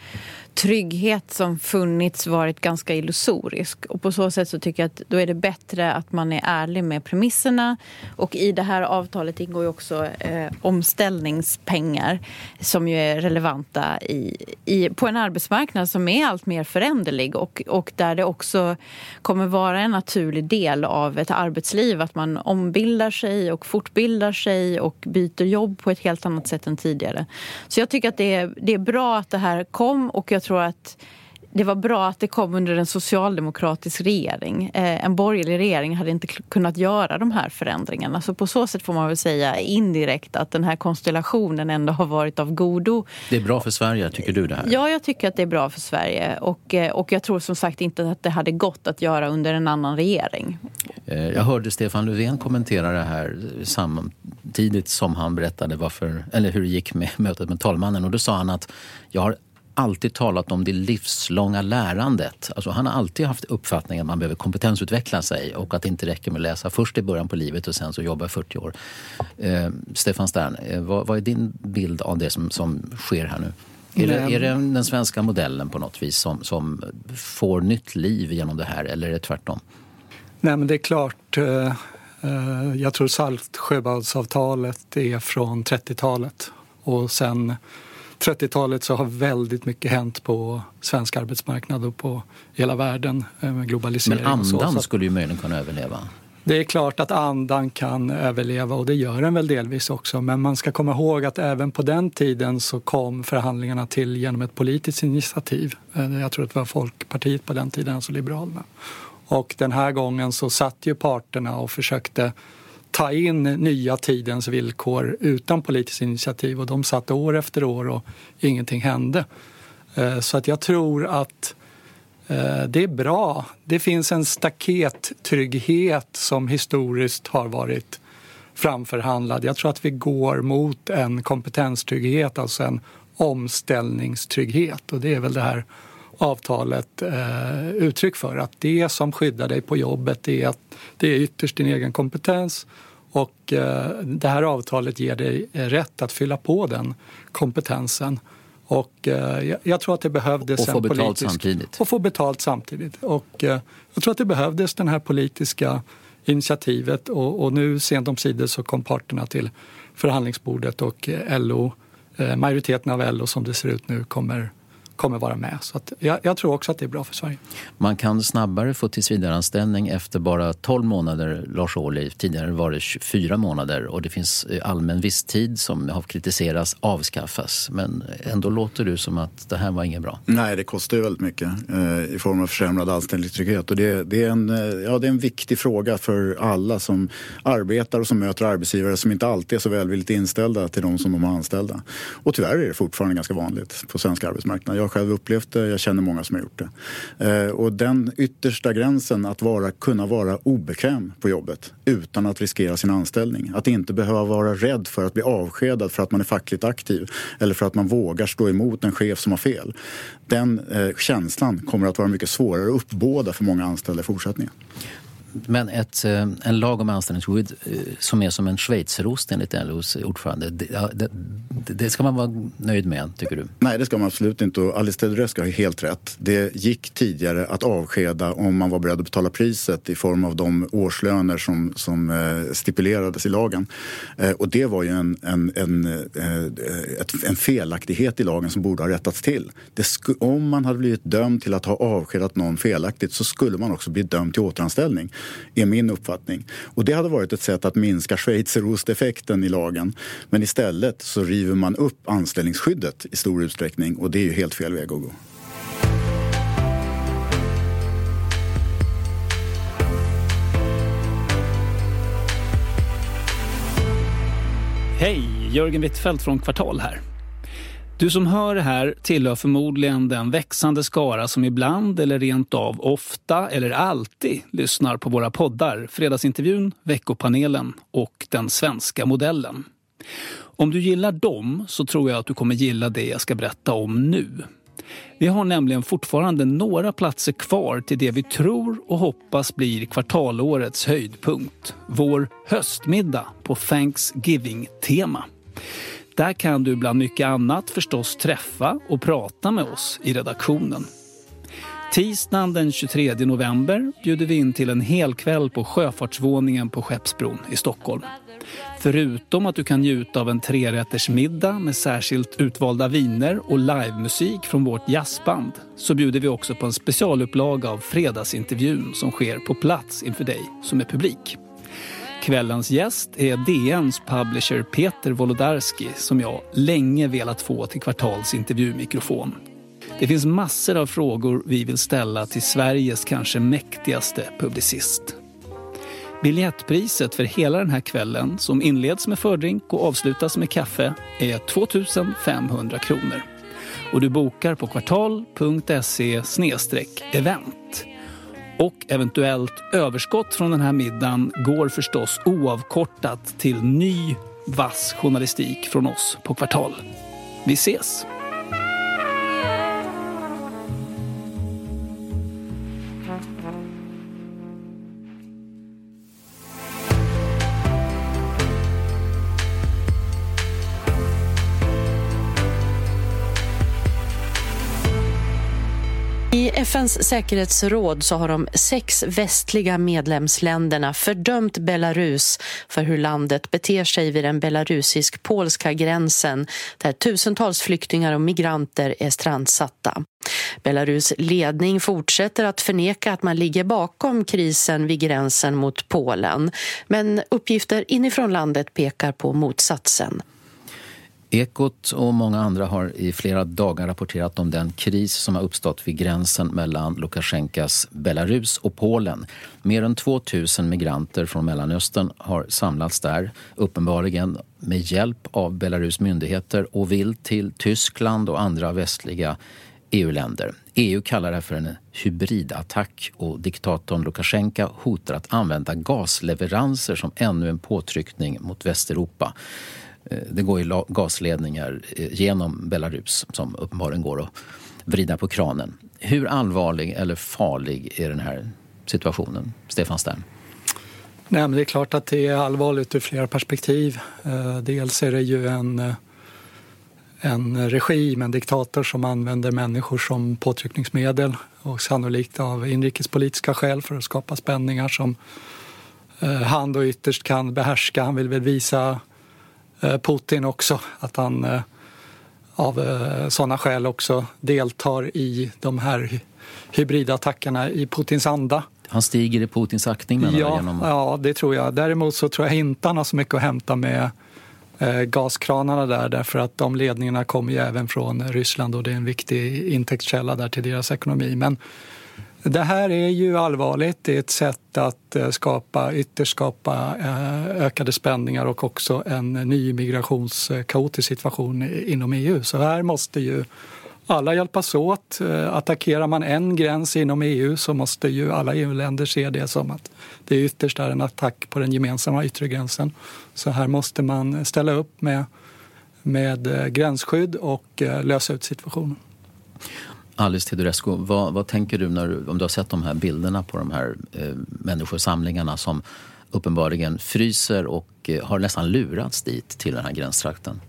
trygghet som funnits varit ganska illusorisk. Och på så sätt så tycker jag att då är det bättre att man är ärlig med premisserna. Och i det här avtalet ingår ju också eh, omställningspengar som ju är relevanta i, i, på en arbetsmarknad som är allt mer föränderlig och, och där det också kommer vara en naturlig del av ett arbetsliv att man ombildar sig och fortbildar sig och byter jobb på ett helt annat sätt än tidigare. Så jag tycker att det är, det är bra att det här kom och jag tror att det var bra att det kom under en socialdemokratisk regering. Eh, en borgerlig regering hade inte kunnat göra de här förändringarna. Så på så sätt får man väl säga indirekt att den här konstellationen ändå har varit av godo. Det är bra för Sverige, tycker du det här? Ja, jag tycker att det är bra för Sverige. Och, eh, och jag tror som sagt inte att det hade gått att göra under en annan regering. Eh, jag hörde Stefan Löfven kommentera det här samtidigt som han berättade varför, eller hur det gick med mötet med talmannen. Och då sa han att jag har alltid talat om det livslånga lärandet. Alltså han har alltid haft uppfattningen att man behöver kompetensutveckla sig och att det inte räcker med att läsa först i början på livet och sen så jobba 40 år. Eh, Stefan Stern, eh, vad, vad, är din bild av det som, som sker här nu? Är det, är det, den svenska modellen på något vis som, som får nytt liv genom det här eller är det tvärtom? Nej men det är klart. Eh, eh jag tror Saltsjöbadsavtalet är från 30-talet och sen 30-talet så har väldigt mycket hänt på svensk arbetsmarknad och på hela världen eh, med globalisering. Men andan så, skulle ju möjligen kunna överleva? Det är klart att andan kan överleva och det gör den väl delvis också. Men man ska komma ihåg att även på den tiden så kom förhandlingarna till genom ett politiskt initiativ. Eh, jag tror att det var Folkpartiet på den tiden, alltså Liberalerna. Och den här gången så satt ju parterna och försökte ta in nya tidens villkor utan politiskt initiativ och de satt år efter år och ingenting hände. Eh, så att jag tror att eh, det är bra. Det finns en stakettrygghet som historiskt har varit framförhandlad. Jag tror att vi går mot en kompetenstrygghet, alltså en omställningstrygghet och det är väl det här avtalet eh, uttryck för. Att det som skyddar dig på jobbet det är, att det är ytterst din egen kompetens och eh, det här avtalet ger dig rätt att fylla på den kompetensen. Och eh, jag tror att det behövdes och få betalt politisk... samtidigt. Och få betalt samtidigt. Och eh, jag tror att det behövdes den här politiska initiativet och, och nu sent om sidor så kom parterna till förhandlingsbordet och LO, majoriteten av LO som det ser ut nu kommer kommer vara med. Så att jag, jag, tror också att det är bra för Sverige. Man kan snabbare få tillsvidareanställning efter bara 12 månader, Lars Ohly. Tidigare var det 24 månader och det finns eh, allmän visstid som har kritiserats avskaffas. Men ändå låter du som att det här var inget bra. Nej, det kostar ju väldigt mycket eh, i form av försämrad anställningstrygghet. Och det, det, är en, eh, ja, det är en viktig fråga för alla som arbetar och som möter arbetsgivare som inte alltid är så välvilligt inställda till de som de har anställda. Och tyvärr är det fortfarande ganska vanligt på svensk arbetsmarknad. Jag har själv upplevt det, jag känner många som har gjort det. Eh, och den yttersta gränsen att vara, kunna vara obekväm på jobbet utan att riskera sin anställning. Att inte behöva vara rädd för att bli avskedad för att man är fackligt aktiv eller för att man vågar stå emot en chef som har fel. Den eh, känslan kommer att vara mycket svårare att uppbåda för många anställda i fortsättningen. Men ett, eh, en lag om anställningsskydd eh, som är som en schweizerost enligt LOs ordförande, det, det, det, ska man vara nöjd med, tycker du? Nej, det ska man absolut inte. Och Alice Teodorescu har helt rätt. Det gick tidigare att avskeda om man var beredd att betala priset i form av de årslöner som, som eh, stipulerades i lagen. Och det var ju en, en, en, en felaktighet i lagen som borde ha rättats till. Sku, om man hade blivit dömd till att ha avskedat någon felaktigt så skulle man också bli dömd till återanställning är min uppfattning. Och det hade varit ett sätt att minska schweizerosteffekten i lagen. Men istället så river man upp anställningsskyddet i stor utsträckning och det är ju helt fel väg att gå. Hej! Jörgen Wittfeldt från Kvartal här. Du som hör det här tillhör förmodligen den växande skara som ibland eller rent av ofta eller alltid lyssnar på våra poddar Fredagsintervjun, Veckopanelen och Den svenska modellen. Om du gillar dem så tror jag att du kommer gilla det jag ska berätta om nu. Vi har nämligen fortfarande några platser kvar till det vi tror och hoppas blir kvartalårets höjdpunkt. Vår höstmiddag på Thanksgiving-tema. Där kan du bland mycket annat förstås träffa och prata med oss i redaktionen. Tisdagen den 23 november bjuder vi in till en hel kväll på Sjöfartsvåningen på Skeppsbron i Stockholm. Förutom att du kan njuta av en trerättersmiddag med särskilt utvalda viner och livemusik från vårt jazzband så bjuder vi också på en specialupplaga av Fredagsintervjun som sker på plats inför dig som är publik. Kvällens gäst är DNs publisher Peter Wolodarski som jag länge velat få till Kvartals intervjumikrofon. Det finns massor av frågor vi vill ställa till Sveriges kanske mäktigaste publicist. Biljettpriset för hela den här kvällen, som inleds med fördrink och avslutas med kaffe, är 2 500 kronor. Och du bokar på kvartal.se event. Och eventuellt överskott från den här middagen går förstås oavkortat till ny vass journalistik från oss på Kvartal. Vi ses! I FNs säkerhetsråd så har de sex västliga medlemsländerna fördömt Belarus för hur landet beter sig vid den belarusisk-polska gränsen där tusentals flyktingar och migranter är strandsatta. Belarus ledning fortsätter att förneka att man ligger bakom krisen vid gränsen mot Polen men uppgifter inifrån landet pekar på motsatsen. Ekot och många andra har i flera dagar rapporterat om den kris som har uppstått vid gränsen mellan Lukasjenkos Belarus och Polen. Mer än 2 000 migranter från Mellanöstern har samlats där, uppenbarligen med hjälp av Belarus myndigheter och vill till Tyskland och andra västliga EU-länder. EU kallar det för en hybridattack och diktatorn Lukasjenko hotar att använda gasleveranser som ännu en påtryckning mot Västeuropa. Eh, det går ju gasledningar eh, genom Belarus som uppenbarligen går att vrida på kranen. Hur allvarlig eller farlig är den här situationen, Stefan Stern? Nej, men det är klart att det är allvarligt ur flera perspektiv. Eh, dels är det ju en, en regim, en diktator som använder människor som påtryckningsmedel och sannolikt av inrikespolitiska skäl för att skapa spänningar som han då ytterst kan behärska. Han vill väl visa Putin också. Att han, eh, av sådana skäl också deltar i de här hybridattackerna i Putins anda. Han stiger i Putins aktning menar ja? Genom... Ja, det tror jag. Däremot så tror jag inte han har så mycket att hämta med eh, gaskranarna där därför att de ledningarna kommer ju även från Ryssland och det är en viktig intäktskälla där till deras ekonomi. Men det här är ju allvarligt. Det är ett sätt att eh, skapa, ytterst skapa eh, ökade spänningar och också en ny migrationskaotisk situation inom EU. Så här måste ju alla hjälpas åt. Eh, attackerar man en gräns inom EU så måste ju alla EU-länder se det som att det ytterst är en attack på den gemensamma yttre gränsen. Så här måste man ställa upp med, med gränsskydd och lösa ut situationen. Alice Teodorescu, vad, vad, tänker du när om du har sett de här bilderna på de här eh, människosamlingarna som uppenbarligen fryser och eh, har nästan lurats dit till den här gränstrakten?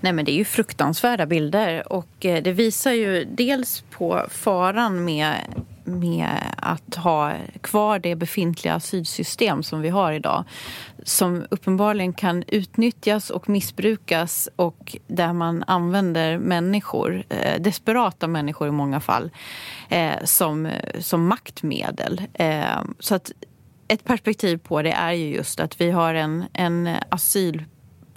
Nej, men det är ju fruktansvärda bilder och eh, det visar ju dels på faran med med att ha kvar det befintliga asylsystem som vi har idag som uppenbarligen kan utnyttjas och missbrukas och där man använder människor, eh, desperata människor i många fall, eh, som, som maktmedel. Eh, så att ett perspektiv på det är ju just att vi har en, en asyl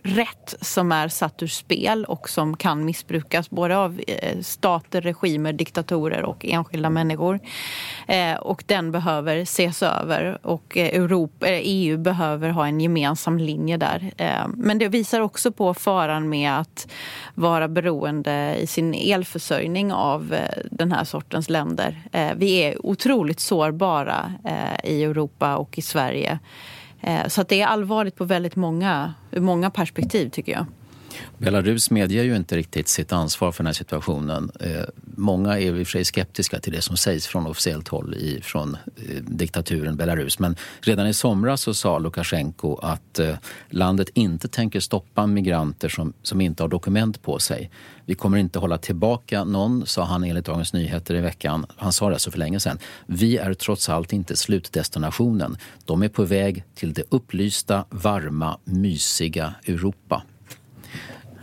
rätt som är satt ur spel och som kan missbrukas både av eh, stater, regimer, diktatorer och enskilda människor. Eh, och den behöver ses över och eh, Europa, EU behöver ha en gemensam linje där. Men det visar också på faran med att vara beroende i sin elförsörjning av den här sortens länder. Vi är otroligt sårbara i Europa och i Sverige Eh, så att det är allvarligt på väldigt många, många perspektiv tycker jag. Belarus medger ju inte riktigt sitt ansvar för den här situationen. Eh, många är i och för sig skeptiska till det som sägs från officiellt håll i, från eh, diktaturen Belarus. Men redan i somras så sa Lukasjenko att eh, landet inte tänker stoppa migranter som, som inte har dokument på sig. Vi kommer inte hålla tillbaka någon, sa han enligt Dagens Nyheter i veckan. Han sa det alltså för länge sedan. Vi är trots allt inte slutdestinationen. De är på väg till det upplysta, varma, mysiga Europa.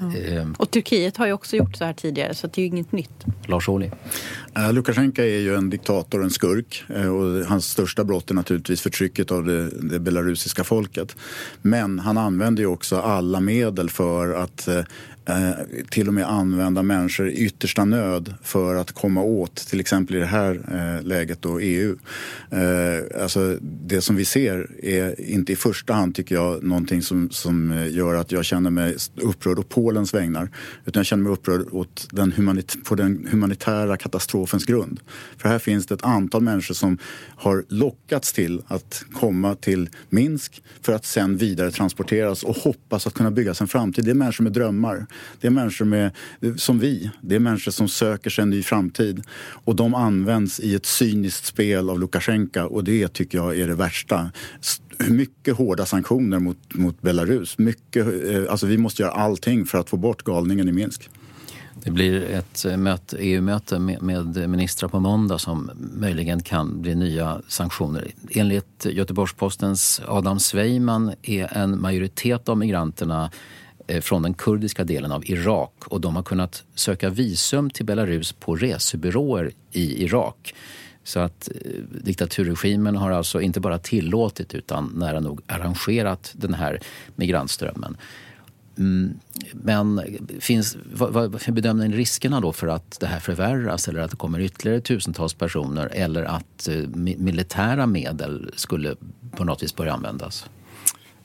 Ja. Och Turkiet har ju också gjort så här tidigare så det är ju inget nytt. Lars Ohly? Uh, Lukasjenko är ju en diktator, en skurk uh, och hans största brott är naturligtvis förtrycket av det, det belarusiska folket. Men han använder ju också alla medel för att uh, Eh, till och med använda människor i yttersta nöd för att komma åt, till exempel i det här eh, läget då, EU. Eh, alltså det som vi ser är inte i första hand, tycker jag, någonting som, som gör att jag känner mig upprörd å Polens vägnar. Utan jag känner mig upprörd åt den humanit på den humanitära katastrofens grund. För här finns det ett antal människor som har lockats till att komma till Minsk för att sen vidare transporteras och hoppas att kunna bygga sig en framtid. Det är människor med drömmar. Det är människor med, som vi. Det är människor som söker sig en ny framtid. Och de används i ett cyniskt spel av Lukasjenko och det tycker jag är det värsta mycket hårda sanktioner mot, mot Belarus. Mycket, eh, alltså vi måste göra allting för att få bort galningen i Minsk. Det blir ett eh, EU-möte e med ministrar på måndag som möjligen kan bli nya sanktioner. Enligt Göteborgs-Postens Adam Sveiman är en majoritet av migranterna Eh, från den kurdiska delen av Irak och de har kunnat söka visum till Belarus på resebyråer i Irak. Så att eh, diktaturregimen har alltså inte bara tillåtit utan nära nog arrangerat den här migrantströmmen. Mm, men finns, vad, vad bedömer ni riskerna då för att det här förvärras eller att det kommer ytterligare tusentals personer eller att eh, militära medel skulle på något vis börja användas?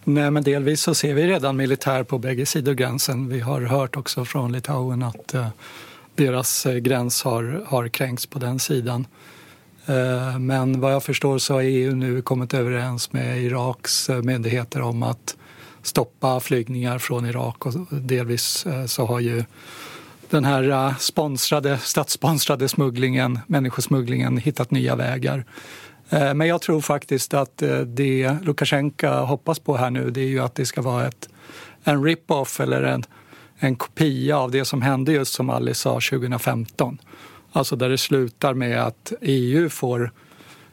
Nej, men delvis så ser vi redan militär på bägge sidor gränsen. Vi har hört också från Litauen att eh, deras eh, gräns har, har kränkts på den sidan. Eh, men vad jag förstår så har EU nu kommit överens med Iraks eh, myndigheter om att stoppa flygningar från Irak och delvis eh, så har ju den här eh, sponsrade, statssponsrade smugglingen, människosmugglingen hittat nya vägar. Eh, men jag tror faktiskt att eh, det Lukasjenko hoppas på här nu det är ju att det ska vara ett, en rip-off eller en, en kopia av det som hände just som Alice sa 2015. Alltså där det slutar med att EU får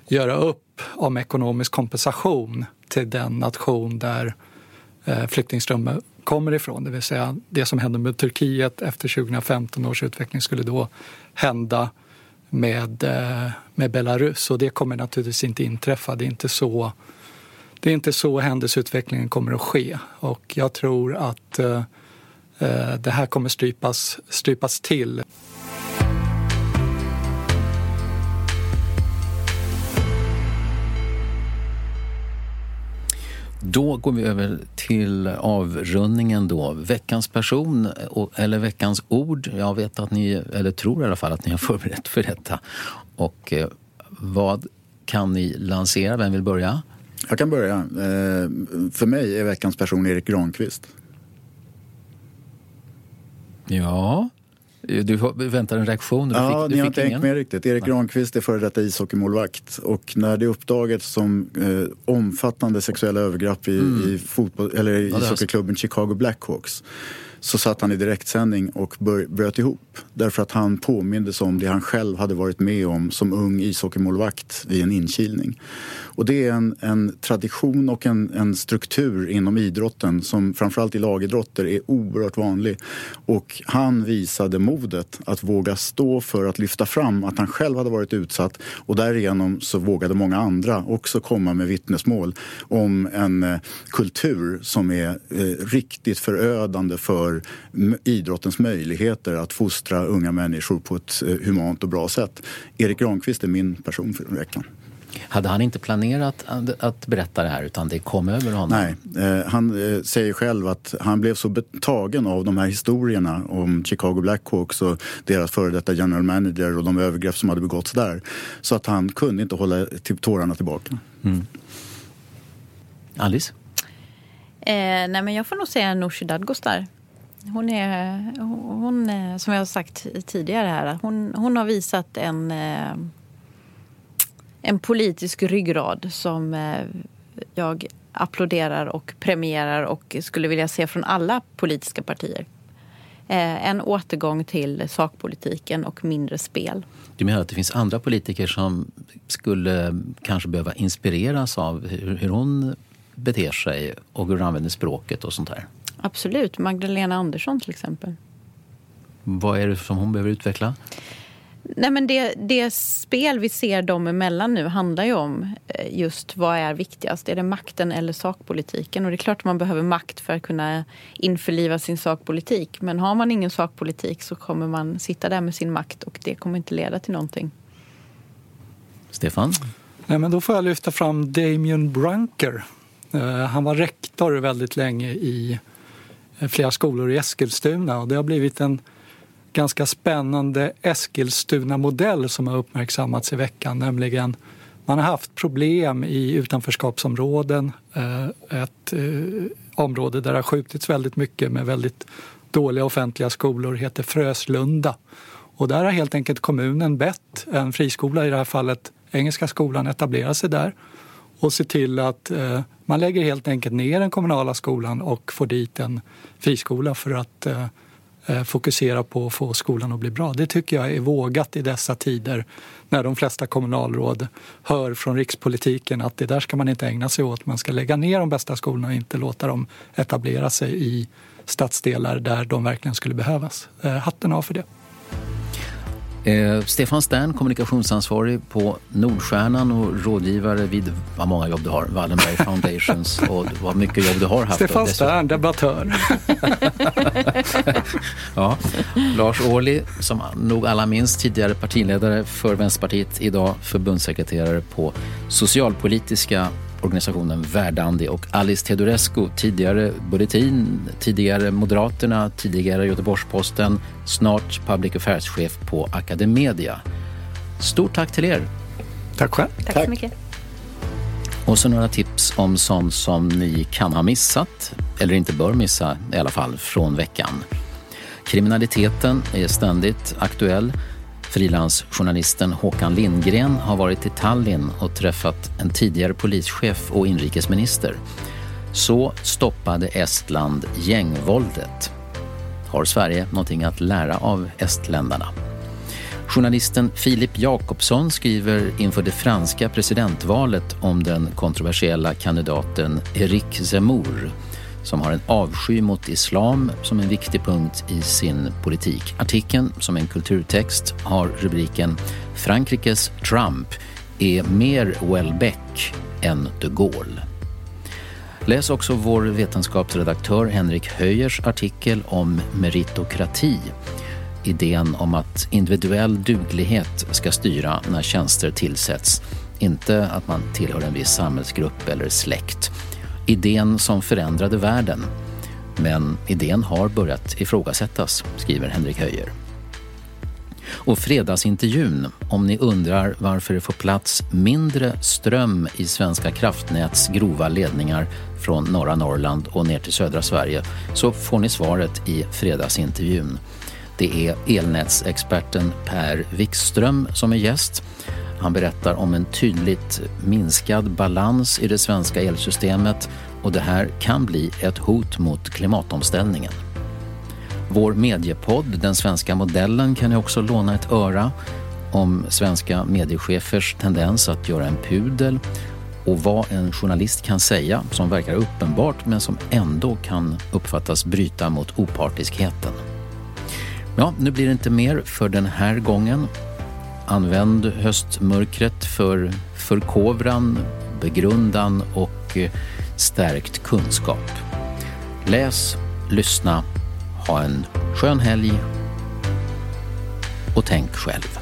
göra upp om ekonomisk kompensation till den nation där eh, flyktingströmmen kommer ifrån. Det vill säga det som hände med Turkiet efter 2015 års utveckling skulle då hända med, eh, med Belarus och det kommer naturligtvis inte inträffa. Det är inte så, det är inte så händelseutvecklingen kommer att ske och jag tror att eh, eh det här kommer strypas, strypas till. Då går vi över till avrundningen då. Veckans person, eller veckans ord. Jag vet att ni, eller tror i alla fall att ni har förberett för detta. Och eh, vad kan ni lansera? Vem vill börja? Jag kan börja. Eh, för mig är veckans person Erik Granqvist. Ja, du väntar en reaktion? Du ja, fick, ni har inte hängt med riktigt. Erik Granqvist är före detta ishockeymålvakt. Och när det uppdagades som eh, omfattande sexuella övergrepp i, Mm. i, fotboll, eller i Ja, ishockeyklubben Chicago Blackhawks så satt han i direktsändning och bör, bröt ihop. Därför att han påmindes om det han själv hade varit med om som ung ishockeymålvakt vid en inkilning. Och det är en, en tradition och en, en struktur inom idrotten som framförallt i lagidrotter är oerhört vanlig. Och han visade modet att våga stå för att lyfta fram att han själv hade varit utsatt och därigenom så vågade många andra också komma med vittnesmål om en eh, kultur som är eh, riktigt förödande för idrottens möjligheter att fostra unga människor på ett eh, humant och bra sätt. Erik Granqvist är min person för veckan. Hade han inte planerat att, berätta det här utan det kom över honom? Nej, eh, han eh, säger själv att han blev så betagen av de här historierna om Chicago Blackhawks och deras före detta general manager och de övergrepp som hade begåtts där. Så att han kunde inte hålla tårarna tillbaka. Mm. Alice? Eh, nej men jag får nog säga Nooshi Dadgostar. Hon är, hon, eh, som jag har sagt tidigare här, hon, hon har visat en, eh, en politisk ryggrad som eh, jag applåderar och premierar och skulle vilja se från alla politiska partier. Eh, en återgång till sakpolitiken och mindre spel. Du menar att det finns andra politiker som skulle kanske behöva inspireras av hur, hon beter sig och hur hon använder språket och sånt här? Absolut. Magdalena Andersson till exempel. Vad är det som hon behöver utveckla? Nej, men det, det spel vi ser dem emellan nu handlar ju om eh, just vad är viktigast. Är det makten eller sakpolitiken? Och det är klart att man behöver makt för att kunna införliva sin sakpolitik. Men har man ingen sakpolitik så kommer man sitta där med sin makt och det kommer inte leda till någonting. Stefan? Nej, men då får jag lyfta fram Damien Brunker. Eh, Han var rektor väldigt länge i eh, flera skolor i Eskilstuna och det har blivit en ganska spännande Eskilstuna-modell som har uppmärksammats i veckan. Nämligen man har haft problem i utanförskapsområden. Eh, ett eh, område där det har skjutits väldigt mycket med väldigt dåliga offentliga skolor heter Fröslunda. Och där har helt enkelt kommunen bett en friskola, i det här fallet Engelska skolan, etablera sig där och se till att eh, man lägger helt enkelt ner den kommunala skolan och får dit en friskola för att eh, fokusera på att få skolan att bli bra. Det tycker jag är vågat i dessa tider när de flesta kommunalråd hör från rikspolitiken att det där ska man inte ägna sig åt. Man ska lägga ner de bästa skolorna och inte låta dem etablera sig i stadsdelar där de verkligen skulle behövas. Eh, hatten av för det. Eh, Stefan Stern, kommunikationsansvarig på Nordstjärnan och rådgivare vid vad många jobb du har, Wallenberg Foundations och vad mycket jobb du har haft. Stefan Stern, debattör. Ja. Lars Ohly, som nog alla minns, tidigare partiledare för Vänsterpartiet, idag förbundssekreterare på socialpolitiska organisationen Verdandi och Alice Teodorescu, tidigare Bulletin, tidigare Moderaterna, tidigare Göteborgs-Posten, snart Public Affairs-chef på Academedia. Stort tack till er. Tack själv. Tack, så mycket. Och så några tips om sånt som ni kan ha missat, eller inte bör missa i alla fall, från veckan. Kriminaliteten är ständigt aktuell. Frilansjournalisten Håkan Lindgren har varit i Tallinn och träffat en tidigare polischef och inrikesminister. Så stoppade Estland gängvåldet. Har Sverige någonting att lära av estländarna? Journalisten Filip Jakobsson skriver inför det franska presidentvalet om den kontroversiella kandidaten Eric Zemmour. som har en avsky mot islam som en viktig punkt i sin politik. Artikeln, som är en kulturtext, har rubriken “Frankrikes Trump är mer Welbeck än de Gaulle”. Läs också vår vetenskapsredaktör Henrik Höjers artikel om meritokrati. Idén om att individuell duglighet ska styra när tjänster tillsätts. Inte att man tillhör en viss samhällsgrupp eller släkt. Idén som förändrade världen. Men idén har börjat ifrågasättas, skriver Henrik Höjer. Och fredagsintervjun, om ni undrar varför det får plats mindre ström i Svenska kraftnäts grova ledningar från norra Norrland och ner till södra Sverige, så får ni svaret i fredagsintervjun. Det är elnätsexperten Per Wikström som är gäst. Han berättar om en tydligt minskad balans i det svenska elsystemet och det här kan bli ett hot mot klimatomställningen. Vår mediepodd, Den svenska modellen, kan ni också låna ett öra om svenska mediechefers tendens att göra en pudel och vad en journalist kan säga som verkar uppenbart men som ändå kan uppfattas bryta mot opartiskheten. Ja, nu blir det inte mer för den här gången. Använd höstmörkret för förkovran, begrundan och eh, stärkt kunskap. Läs, lyssna, ha en skön helg och tänk själv.